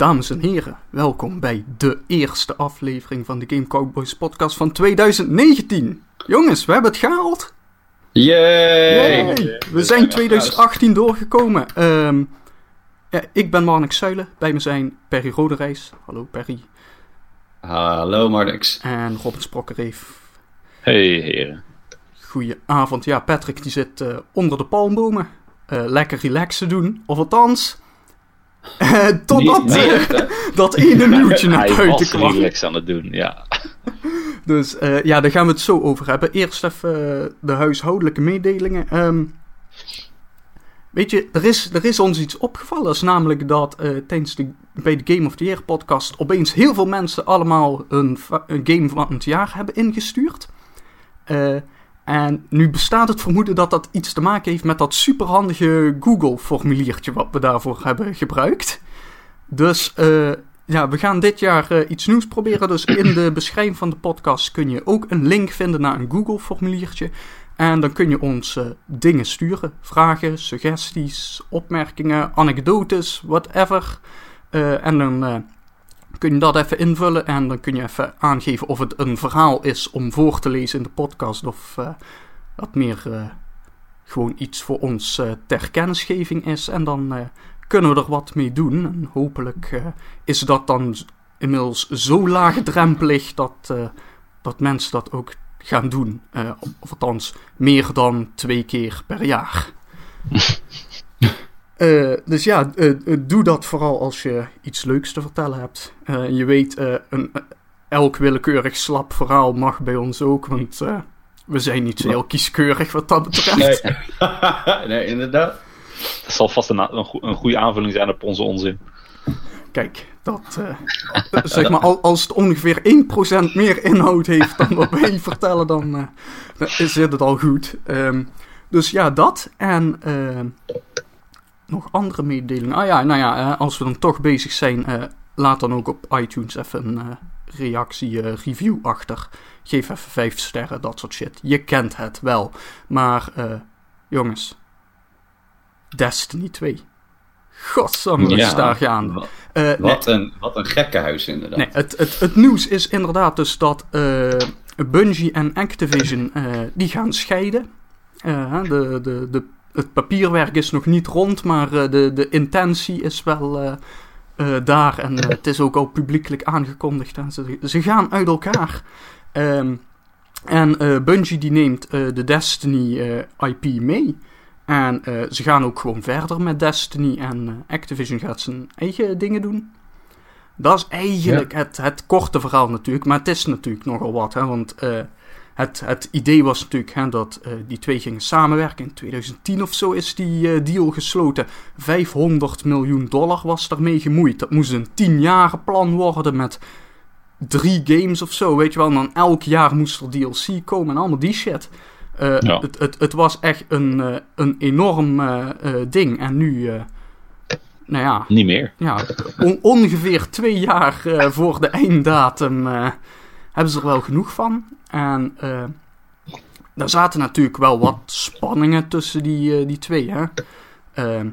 Dames en heren, welkom bij de eerste aflevering van de Game Cowboys podcast van 2019. Jongens, we hebben het gehaald. Yay! Yay! We zijn 2018 doorgekomen. Ehm, ja, ik ben Marnix Zuilen, bij me zijn Perry Roderijs. Hallo Perry. Hallo Marnix. En Robin Sprokkereef. Hey heren. Goedenavond. Ja, Patrick die zit eh, onder de palmbomen. Eh, lekker relaxen doen. Of althans, uh, totdat echt, hè? dat ene nieuwtje naar Hij buiten was kwam. relax aan het doen, ja. Dus eh, ja, daar gaan we het zo over hebben. Eerst even eh, de huishoudelijke mededelingen. Ehm, weet je, er is, er is ons iets opgevallen. Dat is namelijk dat eh, tijdens de, bij de Game of the Year podcast opeens heel veel mensen allemaal een, een game van het jaar hebben ingestuurd. Eh, en nu bestaat het vermoeden dat dat iets te maken heeft met dat superhandige Google-formuliertje wat we daarvoor hebben gebruikt. Dus eh, ja, we gaan dit jaar eh, iets nieuws proberen. Dus in de beschrijving van de podcast kun je ook een link vinden naar een Google-formuliertje. En dan kun je ons eh, dingen sturen. Vragen, suggesties, opmerkingen, anekdotes, whatever. En dan kun je dat even invullen. En dan kun je even aangeven of het een verhaal is om voor te lezen in de podcast. Of eh, dat meer eh, gewoon iets voor ons eh, ter kennisgeving is. En dan kunnen we er wat mee doen. En hopelijk is dat dan inmiddels zo laagdrempelig dat, dat mensen dat ook gaan doen. Of althans, meer dan twee keer per jaar. Eh, dus ja, eh, eh, doe dat vooral als je iets leuks te vertellen hebt. Eh, je weet, eh, een, elk willekeurig slap verhaal mag bij ons ook, want eh, we zijn niet zo heel kieskeurig wat dat betreft. Nee. nee, inderdaad. Dat zal vast een, een, goe- een goede aanvulling zijn op onze onzin. Kijk, dat, eh, zeg maar, al- als het ongeveer 1% meer inhoud heeft dan wat wij vertellen, dan, eh, dan is het al goed. Ehm, dus ja, dat. En ehm, nog andere mededelingen. Ah ja, nou ja, eh, als we dan toch bezig zijn, eh, laat dan ook op iTunes even een eh, reactie, review achter. Geef even 5 sterren, dat soort shit. Je kent het wel. Maar jongens, Destiny 2. Godsamme, Ja. is daar gaan. Wat, nee, wat een, wat een gekkenhuis inderdaad. Nee, het, het, het nieuws is inderdaad dus dat Bungie en Activision die gaan scheiden. De, de, de, het papierwerk is nog niet rond, maar eh, de, de intentie is wel eh, eh, daar. En het is ook al publiekelijk aangekondigd. En ze, ze gaan uit elkaar. Ehm, en Bungie die neemt de Destiny IP mee. En ze gaan ook gewoon verder met Destiny. En Activision gaat zijn eigen dingen doen. Dat is eigenlijk het, het korte verhaal natuurlijk. Maar het is natuurlijk nogal wat. Hè, want het, het idee was natuurlijk hè, dat eh, die twee gingen samenwerken. In 2010 of zo is die eh, deal gesloten. 500 miljoen dollar was daarmee gemoeid. Dat moest een 10 jaren plan worden met drie games of zo. Weet je wel. En dan elk jaar moest er DLC komen en allemaal die shit. Eh, Ja. het, het, het was echt een, een enorm ding. En nu, nou ja, Niet meer. ja, on- ongeveer twee jaar voor de einddatum hebben ze er wel genoeg van. En eh daar zaten natuurlijk wel wat spanningen tussen die, eh, die twee. Hè? Eh,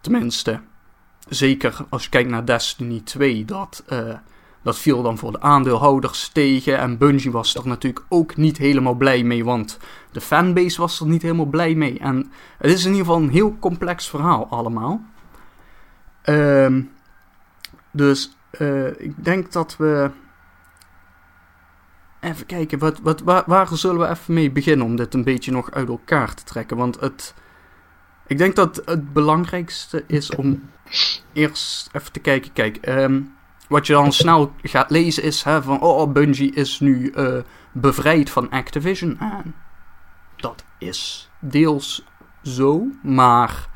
tenminste, zeker als je kijkt naar Destiny 2, dat, eh, dat viel dan voor de aandeelhouders tegen. En Bungie was er natuurlijk ook niet helemaal blij mee, want de fanbase was er niet helemaal blij mee. En het is in ieder geval een heel complex verhaal allemaal. Ehm, dus ik denk dat we. Even kijken, wat, wat, waar, waar zullen we even mee beginnen om dit een beetje nog uit elkaar te trekken? Want het. Ik denk dat het belangrijkste is om eerst even te kijken. Kijk, ehm, wat je dan snel gaat lezen is hè, van. Oh, Bungie is nu eh, bevrijd van Activision. Dat is deels zo, maar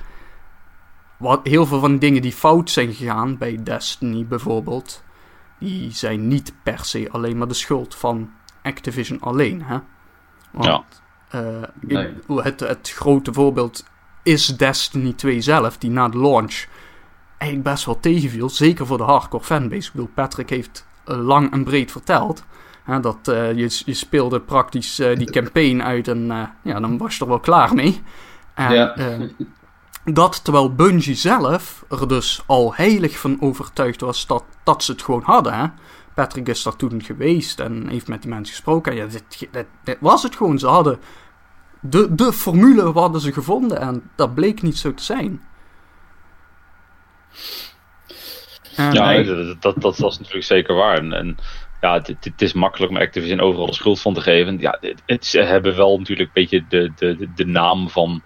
wat, heel veel van de dingen die fout zijn gegaan bij Destiny bijvoorbeeld, die zijn niet per se alleen maar de schuld van Activision alleen. Hè? Want eh, ik- Nee. het, het grote voorbeeld is Destiny 2 zelf, die na de launch eigenlijk best wel tegenviel. Zeker voor de hardcore fanbase. Ik bedoel, Patrick heeft eh, lang en breed verteld. Hè, dat eh, je, je speelde praktisch eh, die campaign uit en eh, ja, dan was je er wel klaar mee. En, Ja. Dat terwijl Bungie zelf er dus al heilig van overtuigd was dat, dat ze het gewoon hadden. Patrick is daar toen geweest en heeft met die mensen gesproken. En ja, dit, dit, dit was het gewoon. Ze hadden de, de formule hadden ze gevonden en dat bleek niet zo te zijn. En- Ja, Nee. dat, dat, dat was natuurlijk zeker waar. En, en ja, het, is makkelijk om Activision overal de schuld van te geven. Ja, ze hebben wel natuurlijk een beetje de, de, de, naam van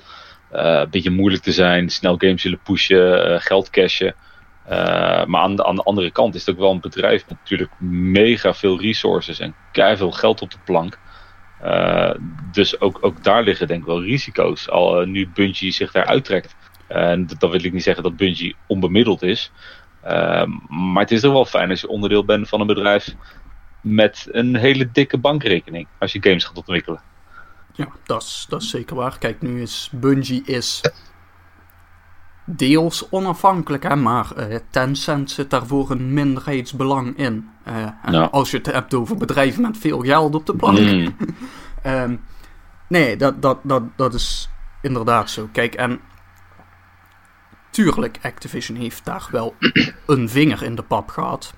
een beetje moeilijk te zijn, snel games willen pushen, eh, geld cashen. Eh, maar aan de, aan de andere kant is het ook wel een bedrijf met natuurlijk mega veel resources en veel geld op de plank. Eh, dus ook, ook daar liggen denk ik wel risico's. Al eh, nu Bungie zich daar uittrekt. En dat- wil ik niet zeggen dat Bungie onbemiddeld is. Maar het is toch wel fijn als je onderdeel bent van een bedrijf met een hele dikke bankrekening. Als je games gaat ontwikkelen. Ja, dat is, dat is zeker waar. Kijk, nu is Bungie is deels onafhankelijk, hè, maar eh, Tencent zit daarvoor een minderheidsbelang in. Eh, Ja. Als je het hebt over bedrijven met veel geld op de plank. Mm. Ehm, nee, dat, dat, dat, dat is inderdaad zo. Kijk, en tuurlijk, Activision heeft daar wel een vinger in de pap gehad.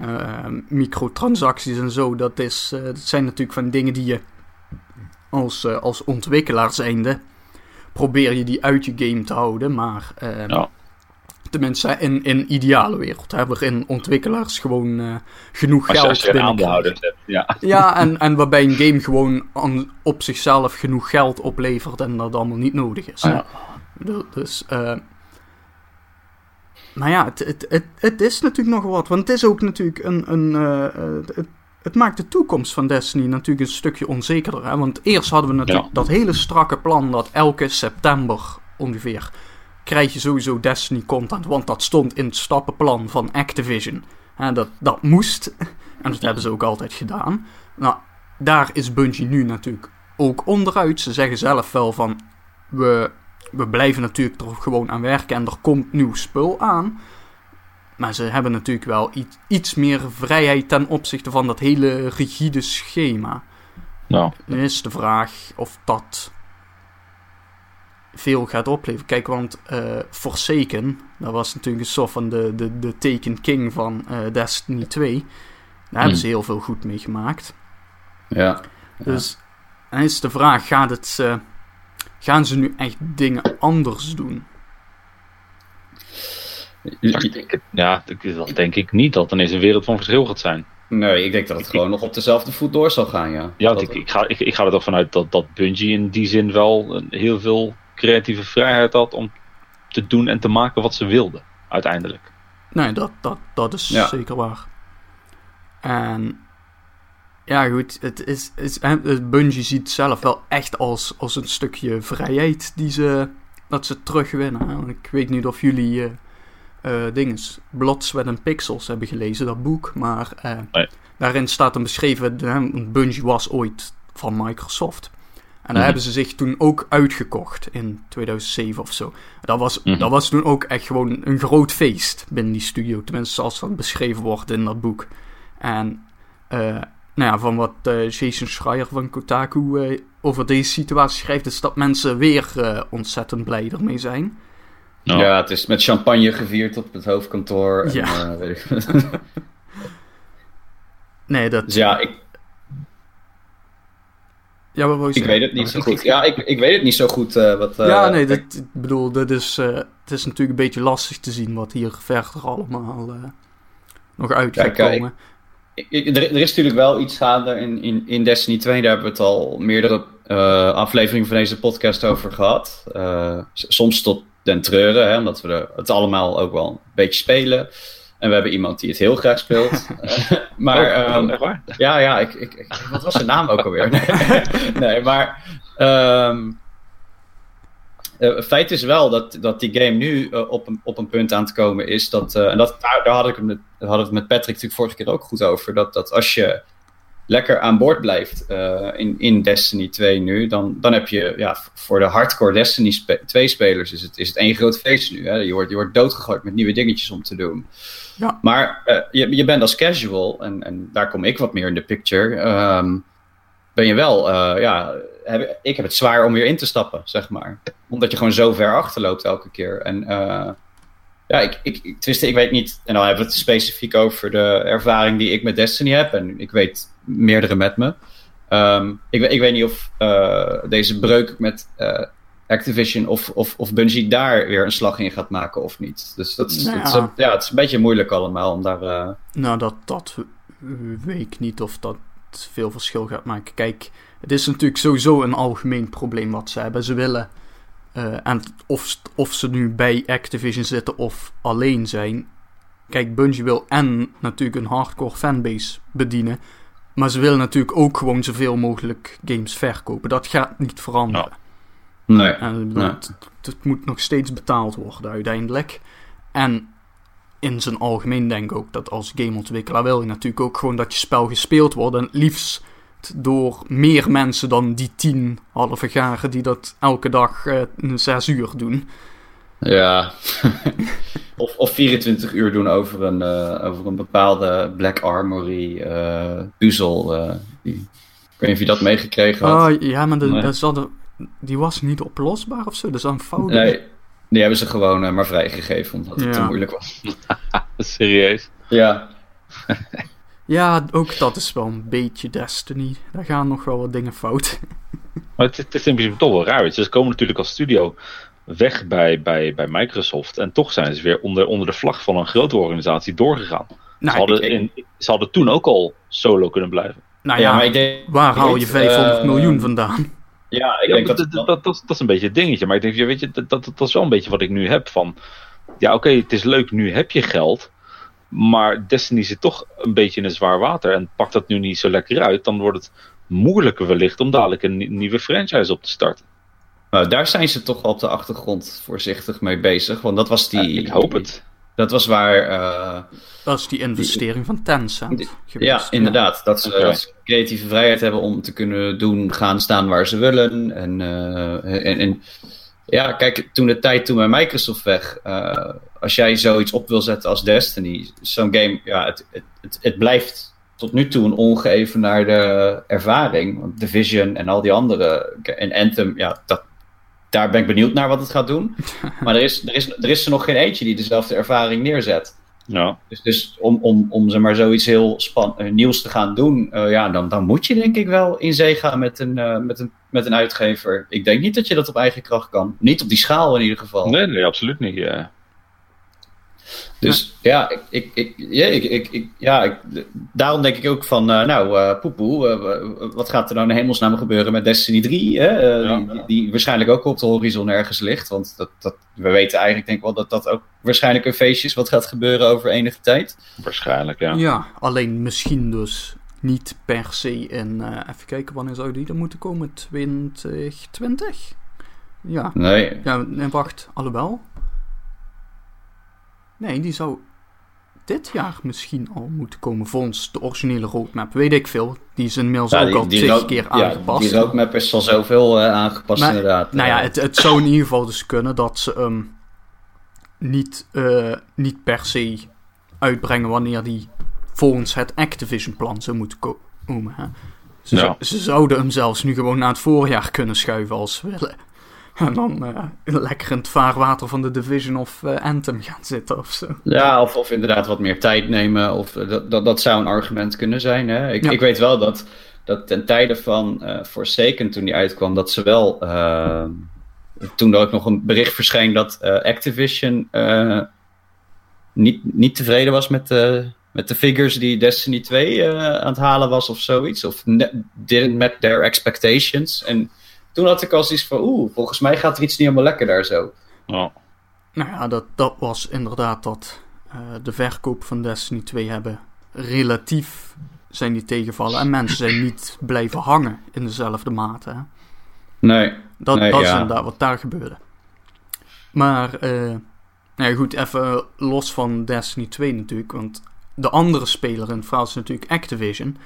Ehm, microtransacties en zo, dat, is, eh, dat zijn natuurlijk van dingen die je als, eh, als ontwikkelaar zijnde probeer je die uit je game te houden, maar ehm, Ja. tenminste in in ideale wereld, hè, waarin ontwikkelaars gewoon eh, genoeg Als geld een binnenkrijgen. Ja. Ja, en, en waarbij een game gewoon op zichzelf genoeg geld oplevert en dat allemaal niet nodig is. hè. Ja. Dus, eh, maar ja, het, het, het, het is natuurlijk nog wat. Want het is ook natuurlijk een. een het, het maakt de toekomst van Destiny natuurlijk een stukje onzekerder. Hè? Want eerst hadden we natuurlijk Ja. dat hele strakke plan dat elke september ongeveer. krijg je sowieso Destiny content. Want dat stond in het stappenplan van Activision. Hè, dat, dat moest. En dat hebben ze ook altijd gedaan. Nou, daar is Bungie nu natuurlijk ook onderuit. Ze zeggen zelf wel van. We, we blijven natuurlijk er gewoon aan werken en er komt nieuw spul aan. Maar ze hebben natuurlijk wel iets, iets meer vrijheid ten opzichte van dat hele rigide schema. Nou, Nu is de vraag of dat veel gaat opleveren. Kijk, want eh Forsaken, dat was natuurlijk een soort van de, de, de Taken King van eh, Destiny 2. Daar hebben ze heel veel goed mee gemaakt. Ja. Dus dan is de vraag, gaat het, gaan ze nu echt dingen anders doen? Ik denk het- ja, ik- dat denk ik niet dat het ineens een wereld van verschil gaat zijn. Nee, ik denk dat het gewoon nog op dezelfde voet door zal gaan, ja. Ja, want ik, ik, ga, ik, ik ga er toch vanuit dat, dat Bungie in die zin wel een- heel veel creatieve vrijheid had om te doen en te maken wat ze wilden, uiteindelijk. Nee, dat, dat, dat is Ja. zeker waar. En ja, goed, het is, is, het Bungie ziet het zelf wel echt als, als een stukje vrijheid die ze, dat ze terugwinnen. Ik weet niet of jullie eh dinges, and Pixels hebben gelezen, dat boek, maar eh, Nee. daarin staat dan beschreven, want Bungie was ooit van Microsoft. En daar Mhm. hebben ze zich toen ook uitgekocht in 2007 of zo. Dat was, Mhm. dat was toen ook echt gewoon een groot feest binnen die studio. Tenminste, zoals dat beschreven wordt in dat boek. En eh, nou ja, van wat Jason Schreier van Kotaku over deze situatie schrijft, is dat mensen weer ontzettend blij ermee zijn. Ja, het is met champagne gevierd op het hoofdkantoor. En, Ja. eh, weet ik. Nee, dat. dus ja, ik, ja, je ik weet het niet zo goed. Ja, ik, ik weet het niet zo goed. eh, wat, eh, ja, nee, dat, ik bedoel, dat is, het is natuurlijk een beetje lastig te zien wat hier verder allemaal nog uit gaat komen. Ik- ik- er, er is natuurlijk wel iets gaande in, in, in Destiny 2. Daar hebben we het al meerdere afleveringen van deze podcast over gehad. Eh, soms tot den treuren, hè, omdat we het allemaal ook wel een beetje spelen. En we hebben iemand die het heel graag speelt. Maar oh, ehm, echt waar? ja, ja, ik, ik, ik- wat was zijn naam ook alweer? Nee, nee maar eh, feit is wel dat, dat die game nu eh, op, een, op een punt aan te komen is dat, eh, en dat, daar, daar had ik het met, het met Patrick natuurlijk vorige keer ook goed over, dat, dat als je lekker aan boord blijft eh, in, in Destiny 2 nu, dan, dan heb je ja, voor de hardcore Destiny 2 spelers is het, is het één groot feest nu. Hè? Je, wordt, je wordt doodgegooid met nieuwe dingetjes om te doen. Ja. Maar eh, je, je bent als casual, en, en daar kom ik wat meer in de picture, ehm, ben je wel, eh, ja, heb, ik heb het zwaar om weer in te stappen, zeg maar. Omdat je gewoon zo ver achterloopt elke keer. En ja, ik, ik, ik, ik weet niet. En dan hebben we het specifiek over de ervaring die ik met Destiny heb. En ik weet meerdere met me. Um, ik, ik weet niet of uh, deze breuk met uh, Activision of, of, of Bungie daar weer een slag in gaat maken of niet. Dus dat is, Nou het is, ja. een- ja, het is een beetje moeilijk allemaal om daar. eh, Nou, dat, dat weet ik niet of dat veel verschil gaat maken. Kijk, het is natuurlijk sowieso een algemeen probleem wat ze hebben. Ze willen, eh, en of, of ze nu bij Activision zitten of alleen zijn. Kijk, Bungie wil en natuurlijk een hardcore fanbase bedienen. Maar ze willen natuurlijk ook gewoon zoveel mogelijk games verkopen. Dat gaat niet veranderen. nee. En Nee. het, moet nog steeds betaald worden uiteindelijk. En in zijn algemeen denk ik ook dat als gameontwikkelaar wil je natuurlijk ook gewoon dat je spel gespeeld wordt. En het liefst door meer mensen dan die tien halve garen die dat elke dag eh, een zes uur doen. Ja. of, of 24 uur doen over een, eh, over een bepaalde Black Armory eh puzzel. eh, die, ik weet niet of je dat meegekregen had. Oh ja, maar de, Nee. dat zat die was niet oplosbaar of zo. Dat is een fout. nee, die hebben ze gewoon maar vrijgegeven omdat het Ja. te moeilijk was. Serieus. Ja, Ja, ook dat is wel een beetje Destiny. Daar gaan nog wel wat dingen fout. Maar het, het is in principe toch wel raar. weet je. Ze komen natuurlijk als studio weg bij, bij, bij Microsoft. En toch zijn ze weer onder, onder de vlag van een grote organisatie doorgegaan. Nou, ze, hadden ik- in, ze hadden toen ook al solo kunnen blijven. nou ja, ja, maar ik denk, waar haal je 500 eh, miljoen vandaan? Ja, ik Ja, denk dat, dat, dat, dat, dat, dat is een beetje het dingetje. Maar ik denk, ja, weet je, dat, dat, dat is wel een beetje wat ik nu heb. Van, ja, oké, het is leuk, nu heb je geld. Maar Destiny zit toch een beetje in een zwaar water. En pakt dat nu niet zo lekker uit, dan wordt het moeilijker wellicht om dadelijk een nie- nieuwe franchise op te starten. Nou, daar zijn ze toch op de achtergrond voorzichtig mee bezig. Want dat was die. Ja, ik hoop het. Dat was waar. eh, Dat is die investering van Tencent Die- geweest. Ja, inderdaad. Dat ze, Oké. dat ze creatieve vrijheid hebben om te kunnen doen, gaan staan waar ze willen. En, eh, en, en ja, kijk, toen de tijd toen bij Microsoft weg, eh, als jij zoiets op wil zetten als Destiny, zo'n game, ja, het, het, het, het blijft tot nu toe een ongeëvenaarde ervaring. Want Division en al die andere, en Anthem, ja, dat, daar ben ik benieuwd naar wat het gaat doen. Maar er is, er, is, er is er nog geen eentje die dezelfde ervaring neerzet. Ja. Dus, dus om, om, om zeg maar, zoiets heel span eh, nieuws te gaan doen, eh, ja, dan, dan moet je denk ik wel in zee gaan met een, eh, met, een, met een uitgever. Ik denk niet dat je dat op eigen kracht kan. Niet op die schaal in ieder geval. Nee, nee, absoluut niet. Ja. Dus ja, ik, ik, ik, ja, ik, ik, ik- ja ik, daarom denk ik ook van, eh, nou, eh poepoe, eh, wat gaat er nou in hemelsnaam gebeuren met Destiny 3? Hè? Eh, Ja. die, die, die waarschijnlijk ook op de horizon ergens ligt. Want dat, dat, we weten eigenlijk denk ik wel dat dat ook waarschijnlijk een feestje is wat gaat gebeuren over enige tijd. Waarschijnlijk, ja. Ja, alleen misschien dus niet per se in... eh, even kijken, wanneer zou die er moeten komen? 2020? Ja. Nee, Ja, nee, wacht. Alhoewel. Nee, die zou dit jaar misschien al moeten komen volgens de originele roadmap. Weet ik veel. Die is inmiddels Ja, ook die- al die road- keer ja, aangepast. die roadmap is al zoveel eh, aangepast Maar- inderdaad. Nou ja, Eh, het, het zou in ieder geval dus kunnen dat ze hem niet, eh, niet per se uitbrengen wanneer die volgens het Activision-plan zou moeten ko- komen. Hè? Ze, Ja. ze zouden hem zelfs nu gewoon naar het voorjaar kunnen schuiven als ze willen. En dan eh, lekker in het vaarwater van de Division of eh, Anthem gaan zitten of zo. Ja, of, of inderdaad wat meer tijd nemen. Of, eh, dat, dat, dat zou een argument kunnen zijn. Hè? Ik, Ja. ik weet wel dat, dat ten tijde van eh Forsaken, toen die uitkwam, dat ze wel. toen er ook nog een bericht verscheen dat Activision niet, niet tevreden was met de, met de figures die Destiny 2 eh, aan het halen was of zoiets. Of didn't met their expectations. En toen had ik al zoiets van, oeh, volgens mij gaat er iets niet helemaal lekker daar zo. Ja. Nou ja, dat, dat was inderdaad dat eh, de verkoop van Destiny 2 hebben relatief zijn die tegenvallen. En mensen zijn niet blijven hangen in dezelfde mate. Hè? Nee. Dat, Nee, dat is inderdaad wat daar gebeurde. Maar, eh, nou ja, goed, even los van Destiny 2 natuurlijk. Want de andere speler in het verhaal is natuurlijk Activision.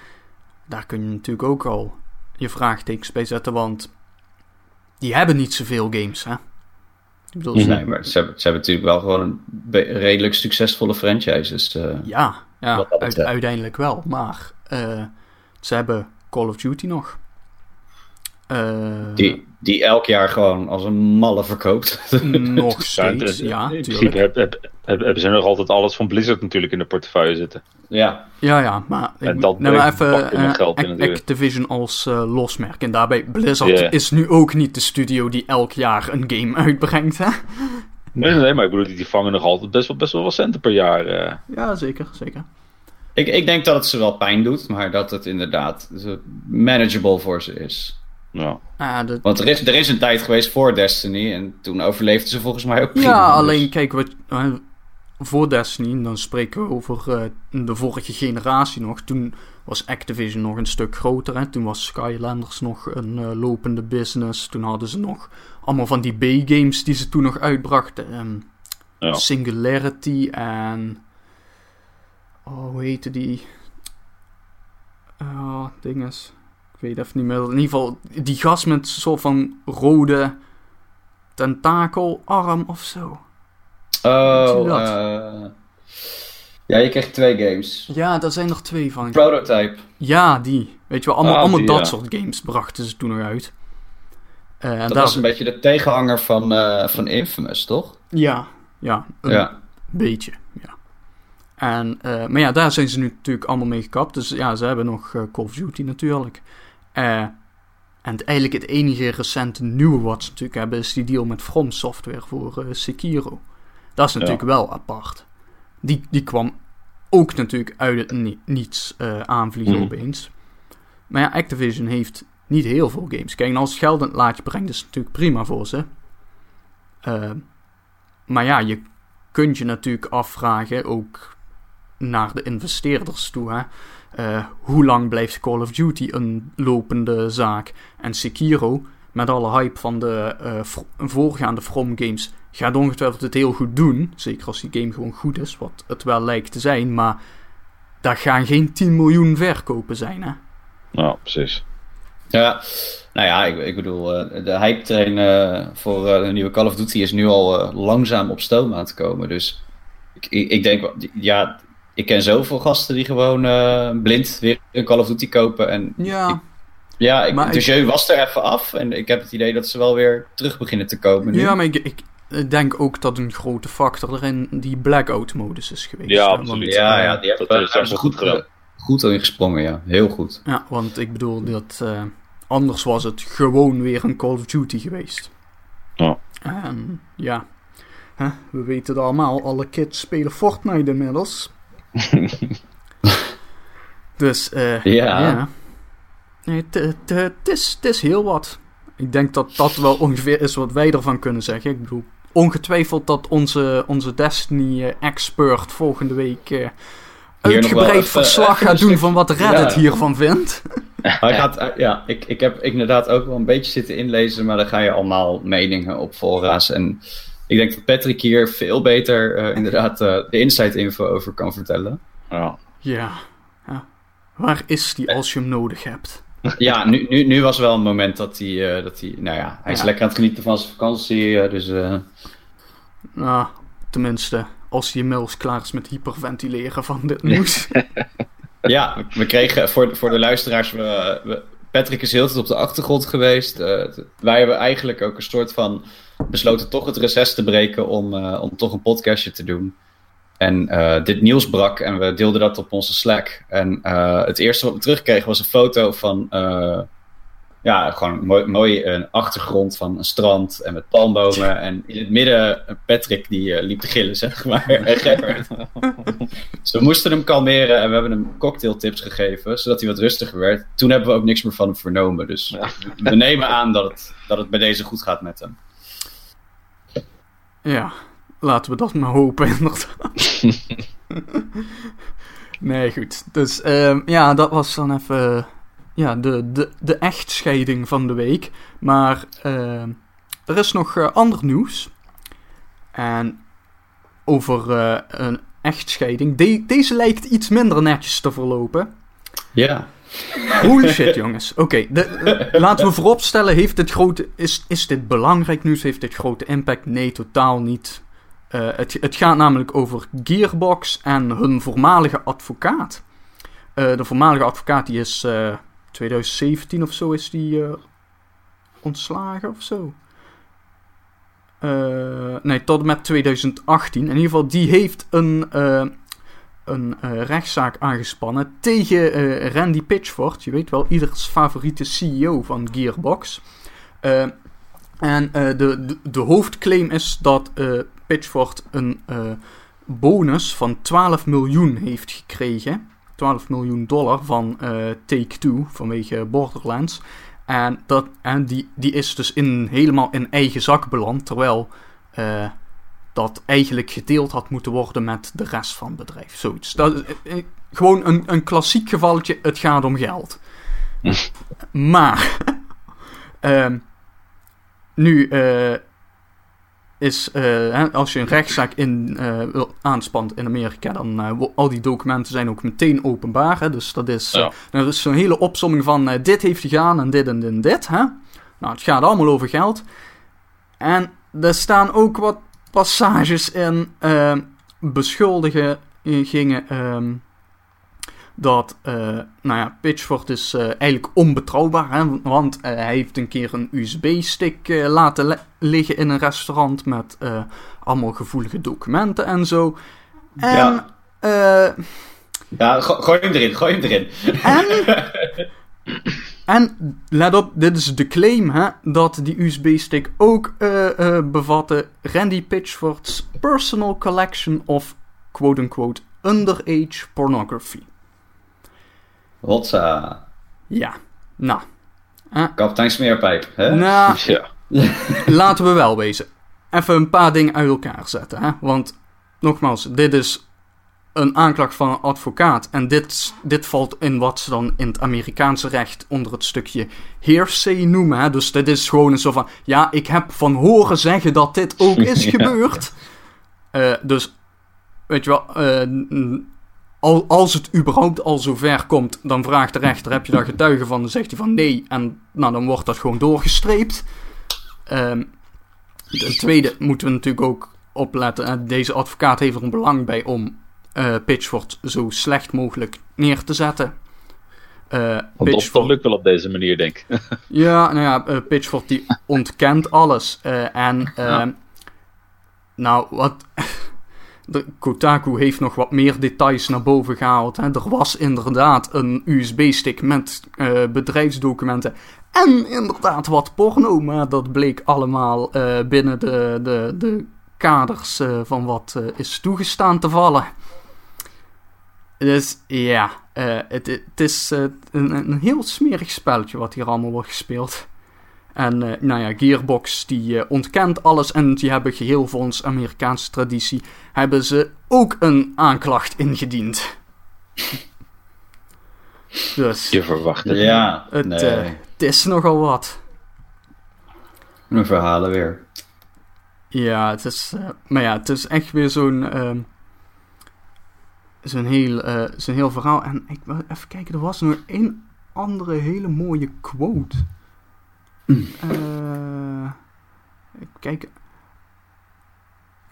Daar kun je natuurlijk ook al je vraagtekens bij zetten, want die hebben niet zoveel games, hè? Ik bedoel, ze- Nee, maar ze hebben, ze hebben natuurlijk wel gewoon een redelijk succesvolle franchise. Dus, eh, Ja, ja uit- uiteindelijk wel. Maar eh, ze hebben Call of Duty nog. Eh, Die, die elk jaar gewoon als een malle verkoopt. nog Ja, steeds, ja, in principe hebben ze nog altijd alles van Blizzard natuurlijk in de portefeuille zitten. ja. Ja, ja, maar ik En dat neem maar even eh, geld in. Activision als eh, losmerk. En daarbij, Blizzard is nu ook niet de studio die elk jaar een game uitbrengt, hè? Nee, nee, nee, maar ik bedoel, die, vangen nog altijd best wel, best wel wat centen per jaar. eh. Ja, zeker, zeker. Ik, ik denk dat het ze wel pijn doet, maar dat het inderdaad zo manageable voor ze is. Ja. Ah, de, Want er is, er is een tijd geweest voor Destiny en toen overleefden ze volgens mij ook prima. ja, dus- alleen kijk, wat, voor Destiny, dan spreken we over eh, de vorige generatie nog. Toen was Activision nog een stuk groter. Hè? Toen was Skylanders nog een eh, lopende business. Toen hadden ze nog allemaal van die B-games die ze toen nog uitbrachten. Ehm, Ja. Singularity en. Oh, hoe heette die? Oh, dinges. Ik weet even niet meer. In ieder geval, die gast met een soort van rode tentakelarm of zo. Oh, eh, ja, je krijgt twee games. Ja, daar zijn er twee van. Prototype. Ja, die. Weet je wel, allemaal, Ah, allemaal die, dat ja. soort games brachten ze toen nog uit. Eh, en Dat daar... was een beetje de tegenhanger van, eh, van Infamous, toch? Ja, ja, een Ja. beetje, ja. En, maar ja, daar zijn ze nu natuurlijk allemaal mee gekapt. Dus ja, ze hebben nog Call of Duty natuurlijk. Eh, en het- eigenlijk het enige recente nieuwe wat ze natuurlijk hebben... is die deal met From Software voor eh, Sekiro. Dat is natuurlijk wel apart. Die, die kwam ook natuurlijk uit het ni- niets eh, aanvliegen Mhm. opeens. Maar ja, Activision heeft niet heel veel games. Kijk, en als het geld in het laadje brengt, is het natuurlijk prima voor ze. Maar ja, je kunt je natuurlijk afvragen, ook naar de investeerders toe, hè. Eh, hoe lang blijft Call of Duty een lopende zaak? En Sekiro, met alle hype van de eh, voorgaande From games, gaat ongetwijfeld het heel goed doen. Zeker als die game gewoon goed is, wat het wel lijkt te zijn. Maar daar gaan geen 10 miljoen verkopen zijn, hè. ja, precies. Ja, nou ja, ik, ik bedoel, eh, de hype train voor eh, de nieuwe Call of Duty is nu al langzaam op stoom aan het komen. Dus ik, ik, denk, ja, ik ken zoveel gasten die gewoon eh, blind weer een Call of Duty kopen. En Ja, ja, ik, Maar de ik- jeu was er even af en ik heb het idee dat ze wel weer terug beginnen te komen nu. ja maar ik, ik, denk ook dat een grote factor erin die blackout-modus is geweest. Ja, absoluut. want, ja, eh, ja, die hebben dat daar is hebben echt ze goed, goed gedaan. goed in gesprongen, ja. Heel goed. Ja, want ik bedoel dat eh, anders was het gewoon weer een Call of Duty geweest. Ja. En ja, hè, we weten het allemaal, alle kids spelen Fortnite inmiddels. dus eh Ja. ja. Nee, het- is, heel wat. Ik denk dat dat wel ongeveer is wat wij ervan kunnen zeggen. Ik bedoel, ongetwijfeld dat onze, onze Destiny-expert volgende week eh, uitgebreid even- verslag even gaat doen stuk- van wat Reddit Ja. hiervan vindt. Ik, had, eh, ja, ik, ik heb inderdaad ook wel een beetje zitten inlezen, maar dan ga je allemaal meningen op fora's. En ik denk dat Patrick hier veel beter eh, inderdaad eh, de inside info over kan vertellen. Ja. Ja. ja. Waar is die als je hem nodig hebt? Ja, nu, nu, nu was wel een moment dat hij, eh, dat hij nou ja, hij is Ja. lekker aan het genieten van zijn vakantie. dus eh, Nou, tenminste, als hij inmiddels klaar is met hyperventileren van dit nieuws. ja, we kregen voor, voor de luisteraars, we, we- Patrick is heel tijd op de achtergrond geweest. Eh, wij hebben eigenlijk ook een soort van besloten toch het reces te breken om, eh, om toch een podcastje te doen. En eh, dit nieuws brak en we deelden dat op onze Slack. En eh, het eerste wat we terugkregen was een foto van, ja, gewoon mooi, mooi een achtergrond van een strand en met palmbomen. En in het midden Patrick die liep te gillen, zeg maar. En dus we moesten hem kalmeren en we hebben hem cocktailtips gegeven, zodat hij wat rustiger werd. Toen hebben we ook niks meer van hem vernomen. Dus we nemen aan dat het, dat het bij deze goed gaat met hem. Ja, laten we dat maar hopen, inderdaad. nee, goed. Dus ehm, ja, dat was dan even ja, de, de, de echtscheiding van de week. Maar ehm, er is nog eh, ander nieuws. En over eh, een echtscheiding. De- deze lijkt iets minder netjes te verlopen. Ja. Holy shit, jongens. Oké, eh, laten we vooropstellen, heeft dit grote, is, is dit belangrijk nieuws? Heeft dit grote impact? Nee, totaal niet. Eh, het, het gaat namelijk over Gearbox en hun voormalige advocaat. Eh, de voormalige advocaat die is eh, 2017 of zo is die eh, ontslagen of zo. Eh, nee, tot en met 2018. In ieder geval, die heeft een, eh, een eh, rechtszaak aangespannen tegen eh, Randy Pitchford. Je weet wel, ieders favoriete CEO van Gearbox. Eh, en de, de, de hoofdclaim is dat Pitchford een bonus van 12 miljoen heeft gekregen. 12 miljoen dollar van Take-Two vanwege Borderlands. En, dat, en die, die is dus in, helemaal in eigen zak beland. Terwijl dat eigenlijk gedeeld had moeten worden met de rest van het bedrijf. Zoiets. Dat, eh, eh, gewoon een, een klassiek gevalletje. Het gaat om geld. maar. ehm, nu eh, is. hè, als je een rechtszaak in, aanspant in Amerika. dan. al die documenten zijn ook meteen openbaar. Hè, dus dat is. Ja. is zo'n hele opsomming van. dit heeft gedaan en dit en dit en dit. Hè? Nou, het gaat allemaal over geld. En er staan ook wat passages in. ehm beschuldigingen. ehm, dat, eh, nou ja, Pitchford is eh, eigenlijk onbetrouwbaar. Hè, want eh, hij heeft een keer een USB-stick eh, laten le- liggen in een restaurant. Met eh, allemaal gevoelige documenten en zo. En. Ja. eh, Ja, go- gooi hem erin, gooi hem erin. en, en let op, dit is de claim hè, dat die USB-stick ook eh, eh, bevatte Randy Pitchford's personal collection of quote-unquote underage pornography. Hotsa. Ja, nou. Kapitein Smeerpijp. Hè? Nou, Ja. laten we wel wezen. Even een paar dingen uit elkaar zetten. Hè? Want, nogmaals, dit is een aanklacht van een advocaat. En dit, dit valt in wat ze dan in het Amerikaanse recht onder het stukje hearsay noemen. Hè? Dus dit is gewoon een soort van... Ja, ik heb van horen zeggen dat dit ook is Ja. gebeurd. Eh, dus, weet je wel... eh, al, als het überhaupt al zover komt, dan vraagt de rechter: heb je daar getuigen van? Dan zegt hij van nee. En nou, dan wordt dat gewoon doorgestreept. Ehm ten tweede moeten we natuurlijk ook opletten. Deze advocaat heeft er een belang bij om eh Pitchford zo slecht mogelijk neer te zetten. Eh, dat, dat Pitchford, lukt wel op deze manier, denk ik. ja, nou ja, eh, Pitchford die ontkent alles. Eh, en ehm, nou, wat. De, Kotaku heeft nog wat meer details naar boven gehaald. Hè. Er was inderdaad een USB-stick met eh, bedrijfsdocumenten. En inderdaad wat porno. Maar dat bleek allemaal eh, binnen de, de, de kaders eh, van wat eh, is toegestaan te vallen. Dus ja, eh, het, het is eh, een, een heel smerig spelletje wat hier allemaal wordt gespeeld. En eh, nou ja, Gearbox die ontkent alles en die hebben geheel volgens Amerikaanse traditie hebben ze ook een aanklacht ingediend. dus Je verwacht het. Ja, het, nee. het is nogal wat. Een verhalen weer. Ja, het is, maar ja, het is echt weer zo'n ehm, zo'n heel, eh, zo'n heel verhaal. En ik wil even kijken, er was nog één andere hele mooie quote.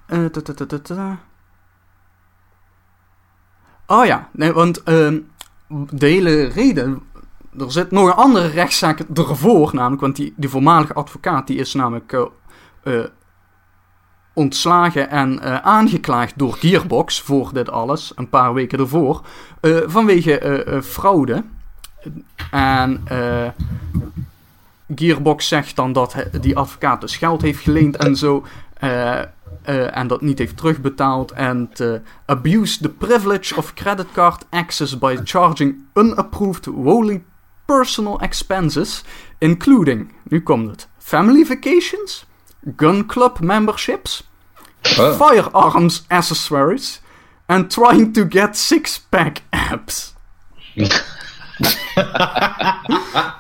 Ta- ta- ta- ta- ta. Oh ja, nee, want ehm, de hele reden. Er zit nog een andere rechtszaak ervoor, namelijk, want die, die voormalige advocaat die is namelijk eh, eh, ontslagen en eh, aangeklaagd door Gearbox voor dit alles, een paar weken ervoor, eh, vanwege eh, fraude. En Gearbox zegt dan dat die advocaat dus geld heeft geleend en zo. en dat niet heeft terugbetaald. En abuse the privilege of credit card access by charging unapproved wholly personal expenses, including, nu komt het, family vacations, gun club memberships, Oh. firearms accessories, and trying to get six-pack abs.